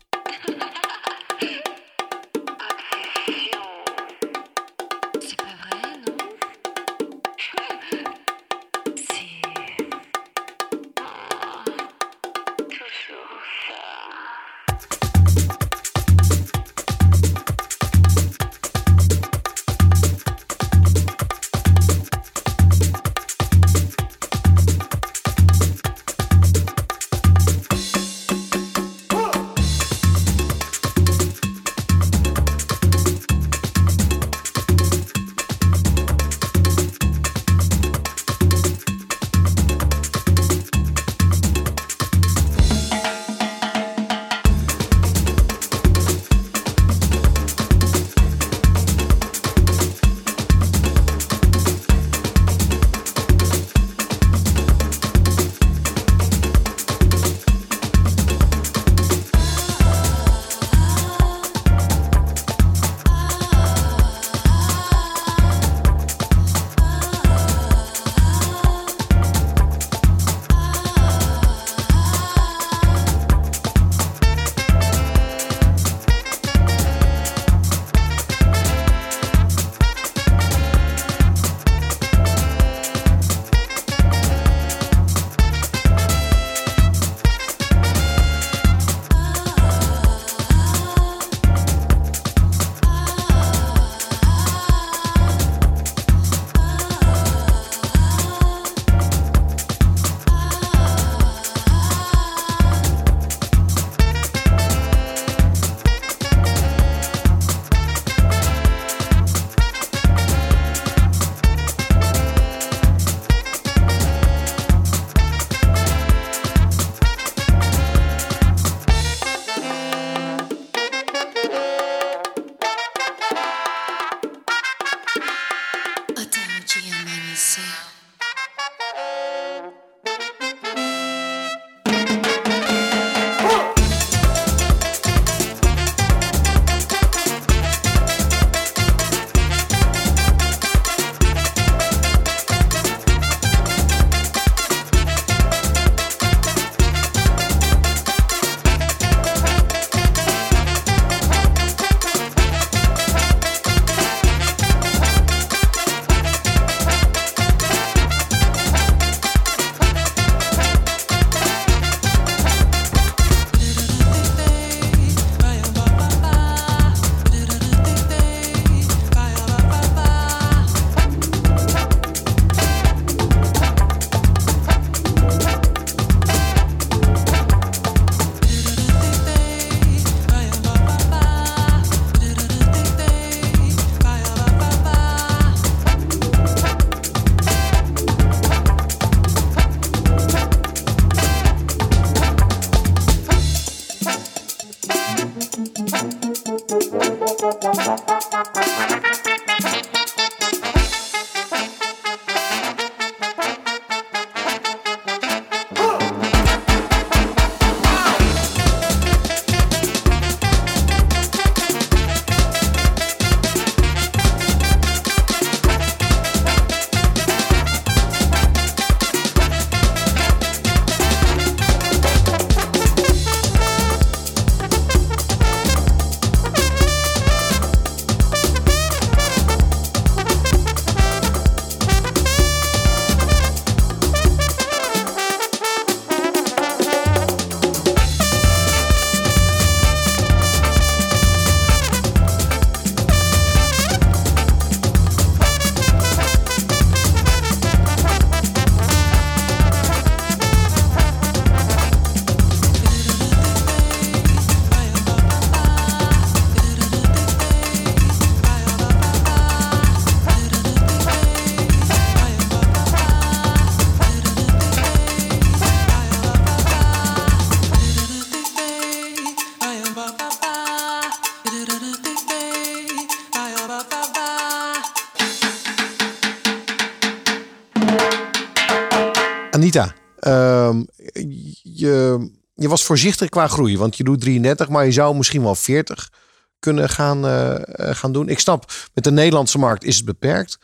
voorzichtig qua groei. Want je doet 33, maar je zou misschien wel 40 kunnen gaan, eh, eh, gaan doen. Ik snap, met de Nederlandse markt is het beperkt.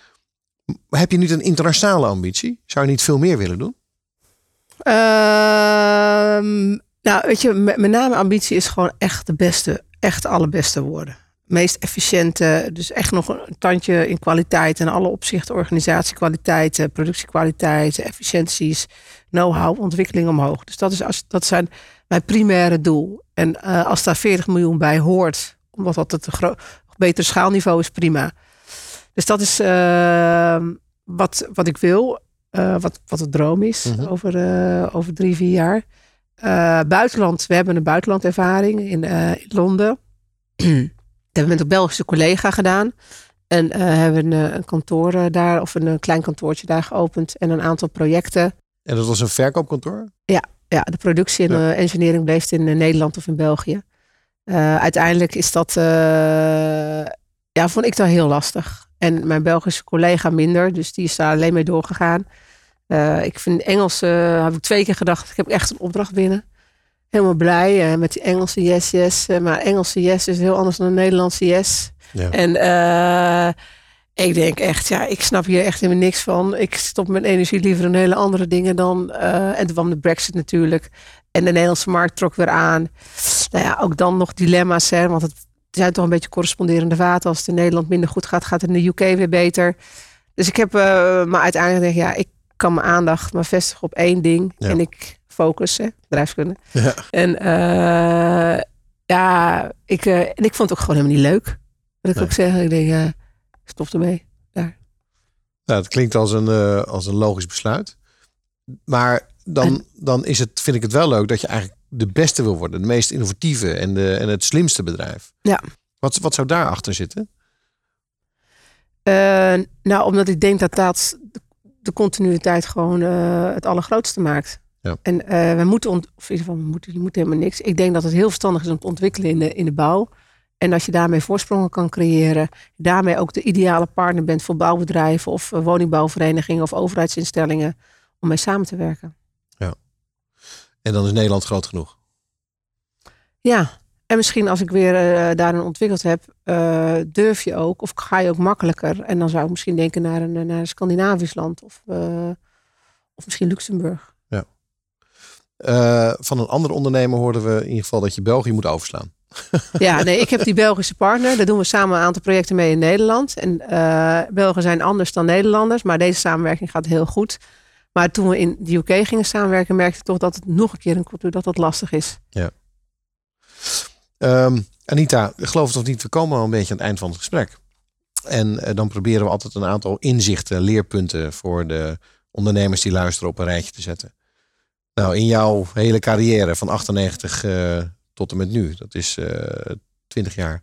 Heb je niet een internationale ambitie? Zou je niet veel meer willen doen? Ehm, nou, weet je, met, name ambitie is gewoon echt de beste, echt allerbeste woorden meest efficiënte, dus echt nog een tandje in kwaliteit en alle opzichten, organisatiekwaliteit, eh, productiekwaliteit, efficiënties, know-how, ontwikkeling omhoog. Dus dat, is als, dat zijn mijn primaire doel. En eh, als daar 40 miljoen bij hoort, omdat dat het een beter schaalniveau is, prima. Dus dat is ehm, wat, wat ik wil, eh, wat, wat de droom is Mhm. over, eh, over drie, vier jaar. Buitenland, we hebben een buitenlandervaring in, in Londen. dat hebben we met een Belgische collega gedaan. En hebben een, een kantoor daar, of een, eh, klein kantoortje daar geopend. En een aantal projecten. En dat was een verkoopkantoor? Ja, de productie en Ja. eh, engineering bleef in eh, Nederland of in België. Eh, uiteindelijk is dat, ja, vond ik dat heel lastig. En mijn Belgische collega minder, dus die is daar alleen mee doorgegaan. Ik vind Engels, heb ik twee keer gedacht, ik heb echt een opdracht binnen. Helemaal blij met die Engelse yes, yes. Maar Engelse yes is heel anders dan een Nederlandse yes. Ja. En ik denk echt, ja, ik snap hier echt helemaal niks van. Ik stop mijn energie liever in hele andere dingen dan. eh, en toen kwam de Brexit natuurlijk. En de Nederlandse markt trok weer aan. Nou ja, ook dan nog dilemma's, hè, want het zijn toch een beetje corresponderende vaten. Als het in Nederland minder goed gaat, gaat het in de UK weer beter. Dus ik heb, eh, maar uiteindelijk ik, ja, ik kan mijn aandacht maar vestigen op één ding. Ja. En ik focus, hè, bedrijfskunde. Ja. En eh, ja, ik, en ik vond het ook gewoon helemaal niet leuk. Wat ik Nee. ook zeg, ik denk, ja, stop ermee. Nou, het klinkt als een, eh, als een logisch besluit. Maar dan, dan is het, vind ik het wel leuk dat je eigenlijk de beste wil worden. De meest innovatieve en, de, en het slimste bedrijf. Ja. Wat, wat zou daarachter zitten? Eh, nou, omdat ik denk dat dat de- continuïteit gewoon eh, het allergrootste maakt. Ja. En we moeten, ont- of in ieder geval, we moeten, je moet helemaal niks. Ik denk dat het heel verstandig is om te ontwikkelen in de, in de bouw. En als je daarmee voorsprongen kan creëren, daarmee ook de ideale partner bent voor bouwbedrijven of eh, woningbouwverenigingen of overheidsinstellingen om mee samen te werken. En dan is Nederland groot genoeg. Ja, en misschien als ik weer eh, daarin ontwikkeld heb, eh, durf je ook of ga je ook makkelijker. En dan zou ik misschien denken naar een, naar een Scandinavisch land of, of misschien Luxemburg. Eh, van een andere ondernemer hoorden we in ieder geval dat je België moet overslaan. Ja, nee, ik heb die Belgische partner. Daar doen we samen een aantal projecten mee in Nederland. En eh Belgen zijn anders dan Nederlanders, maar deze samenwerking gaat heel goed. Maar toen we in de UK gingen samenwerken, merkte ik toch dat het nog een keer een cultuur dat dat lastig is. Ehm, Anita, geloof het of niet, we komen al een beetje aan het eind van het gesprek. En eh, dan proberen we altijd een aantal inzichten, leerpunten voor de ondernemers die luisteren op een rijtje te zetten. Nou, in jouw hele carrière van 98 eh, tot en met nu, dat is eh 20 jaar.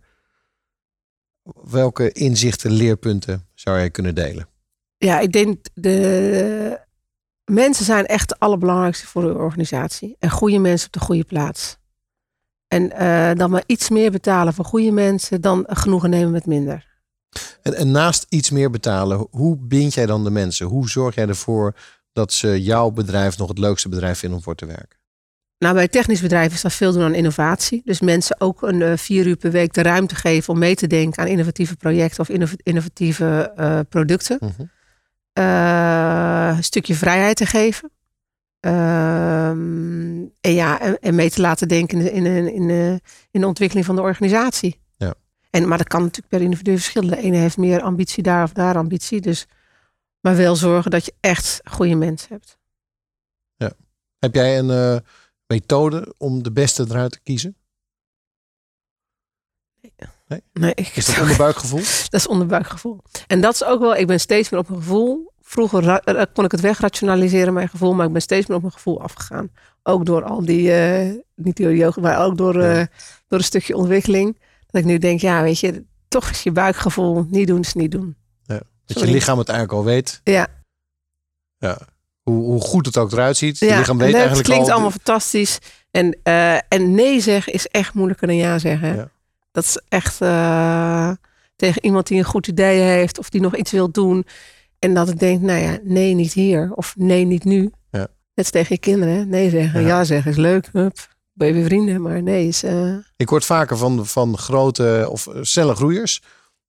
Welke inzichten, leerpunten zou jij kunnen delen? Ja, ik denk de mensen zijn echt het allerbelangrijkste voor uw organisatie. En goede mensen op de goede plaats. En eh, dan maar iets meer betalen voor goede mensen dan genoegen nemen met minder. En, en naast iets meer betalen, hoe bind jij dan de mensen? Hoe zorg jij ervoor dat ze jouw bedrijf nog het leukste bedrijf vinden om voor te werken? Nou, bij technisch bedrijven is dat veel doen aan innovatie. Dus mensen ook een eh, vier uur per week de ruimte geven om mee te denken aan innovatieve projecten of innov- innovatieve eh, producten. Mhm. Eh, een stukje vrijheid te geven. Ehm, en ja, en, en mee te laten denken in, de- in, in, in de ontwikkeling van de organisatie. Ja. En, maar dat kan natuurlijk per individu verschillen. De ene heeft meer ambitie daar of daar ambitie. Dus, maar wel zorgen dat je echt goede mensen hebt. Heb jij een methode om de beste eruit te kiezen? Nee, ik, Is dat onderbuikgevoel? Dat is onderbuikgevoel. En dat is ook wel, ik ben steeds meer op mijn gevoel. Vroeger kon ik het wegrationaliseren, mijn gevoel, maar ik ben steeds meer op mijn gevoel afgegaan. Ook door al die, eh, niet door yoga, maar ook door, eh, Ja. door een stukje ontwikkeling. Dat ik nu denk, ja, weet je, toch is je buikgevoel niet doen is niet doen. Dat je lichaam het eigenlijk al weet. Ja, Ja. Hoe, hoe goed het ook eruit ziet. Je ja lichaam en weet eigenlijk klinkt al. allemaal fantastisch. En, eh, en nee zeggen is echt moeilijker dan ja zeggen. Ja. Dat is echt eh, tegen iemand die een goed idee heeft of die nog iets wil doen. En dat ik denk, nou ja, nee, niet hier. Of nee, niet nu. Ja. Net tegen je kinderen. hè. Nee zeggen. Ja. Ja, zeggen is leuk. Hup, je weer vrienden. Maar nee is... eh, Ik hoor het vaker van, van grote of snelle groeiers.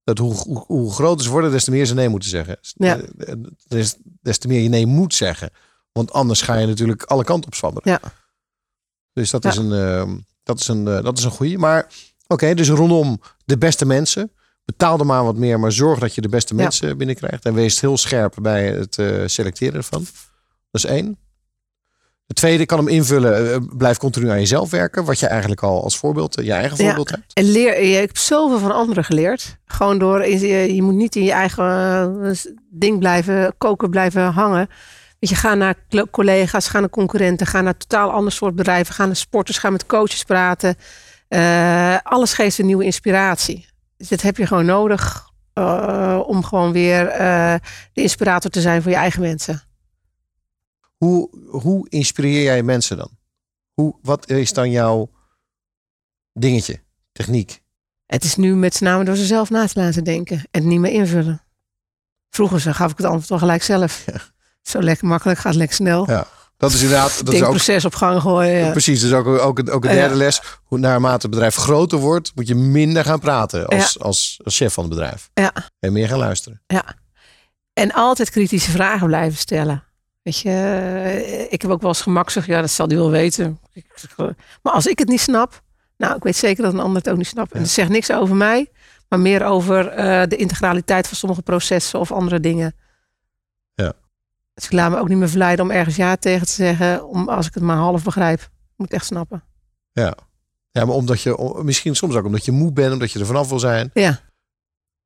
Dat hoe, hoe, hoe groter ze worden, des te meer ze nee moeten zeggen. Ja. Eh, Des, des te meer je nee moet zeggen. Want anders ga je natuurlijk alle kanten op zwabberen. Ja. Dus dat Ja. is een, ehm, dat is een, eh, dat is een goede. Maar oké, dus rondom de beste mensen. Betaal er maar wat meer, maar zorg dat je de beste Ja. mensen binnenkrijgt. En wees heel scherp bij het eh, selecteren ervan. Dat is één. De tweede, ik kan hem invullen. eh, blijf continu aan jezelf werken. Wat je eigenlijk al als voorbeeld, eh, je eigen Ja. voorbeeld hebt. En leer, je hebt zoveel van anderen geleerd. Gewoon door, je, je moet niet in je eigen eh, ding blijven, koken blijven hangen. Weet je, ga naar collega's, ga naar concurrenten, ga naar totaal ander soort bedrijven, ga naar sporters, ga met coaches praten. Alles geeft een nieuwe inspiratie. Dus dit heb je gewoon nodig om gewoon weer de inspirator te zijn voor je eigen mensen. Hoe, hoe inspireer jij mensen dan? Hoe, wat is dan jouw dingetje, techniek? Het is nu met z'n name door zichzelf na te laten denken en het niet meer invullen. Vroeger gaf ik het antwoord al gelijk zelf. Zo lekker makkelijk, gaat lekker snel. Ja, dat is inderdaad. Dat is ook, Denkproces op gang gooien. ja. Precies, dus ook, ook, ook een Ja. derde les. Hoe naarmate het bedrijf groter wordt, moet je minder gaan praten als, als, als chef van het bedrijf. Ja. En meer gaan luisteren. En altijd kritische vragen blijven stellen. Weet je, eh, ik heb ook wel eens gemaksig, ja, dat zal hij wel weten. Maar als ik het niet snap, nou, ik weet zeker dat een ander het ook niet snapt. En dat zegt niks over mij, maar meer over eh, de integraliteit van sommige processen of andere dingen. Ja. Dus ik laat me ook niet meer verleiden om ergens ja tegen te zeggen, om, als ik het maar half begrijp. Ik moet het echt snappen. Ja. Ja, maar omdat je, misschien soms ook omdat je moe bent, omdat je er vanaf wil zijn. Ja,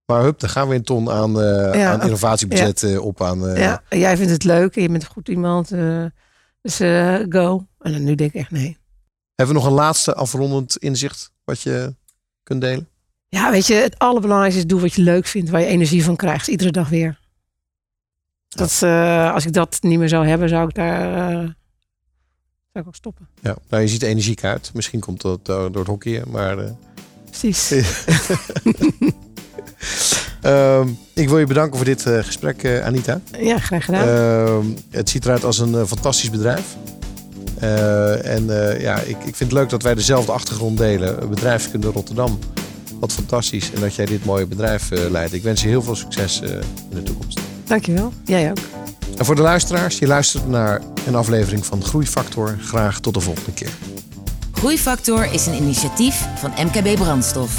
Maar hup, dan gaan we een ton aan, Ja, aan innovatiebudget eh, op aan. eh, ja. Jij vindt het leuk en je bent goed iemand, dus go. En dan nu denk ik echt nee. Hebben we nog een laatste afrondend inzicht wat je kunt delen? Ja, weet je, het allerbelangrijkste is doe wat je leuk vindt, waar je energie van krijgt, iedere dag weer. Dat, als ik dat niet meer zou hebben, zou ik daar zou ik ook stoppen. Ja, nou, je ziet energiek uit. Misschien komt dat door het hockeyen, maar... Precies. Ehm, ik wil je bedanken voor dit eh, gesprek, eh, Anita. Ja, graag gedaan. Ehm, het ziet eruit als een eh, fantastisch bedrijf. Eh, en eh, ja, ik, ik vind het leuk dat wij dezelfde achtergrond delen. Bedrijfskunde Rotterdam. Wat fantastisch. En dat jij dit mooie bedrijf eh, leidt. Ik wens je heel veel succes eh, in de toekomst. Dankjewel. Jij ook. En voor de luisteraars, je luistert naar een aflevering van Groeifactor. Graag tot de volgende keer. Groeifactor is een initiatief van MKB Brandstof.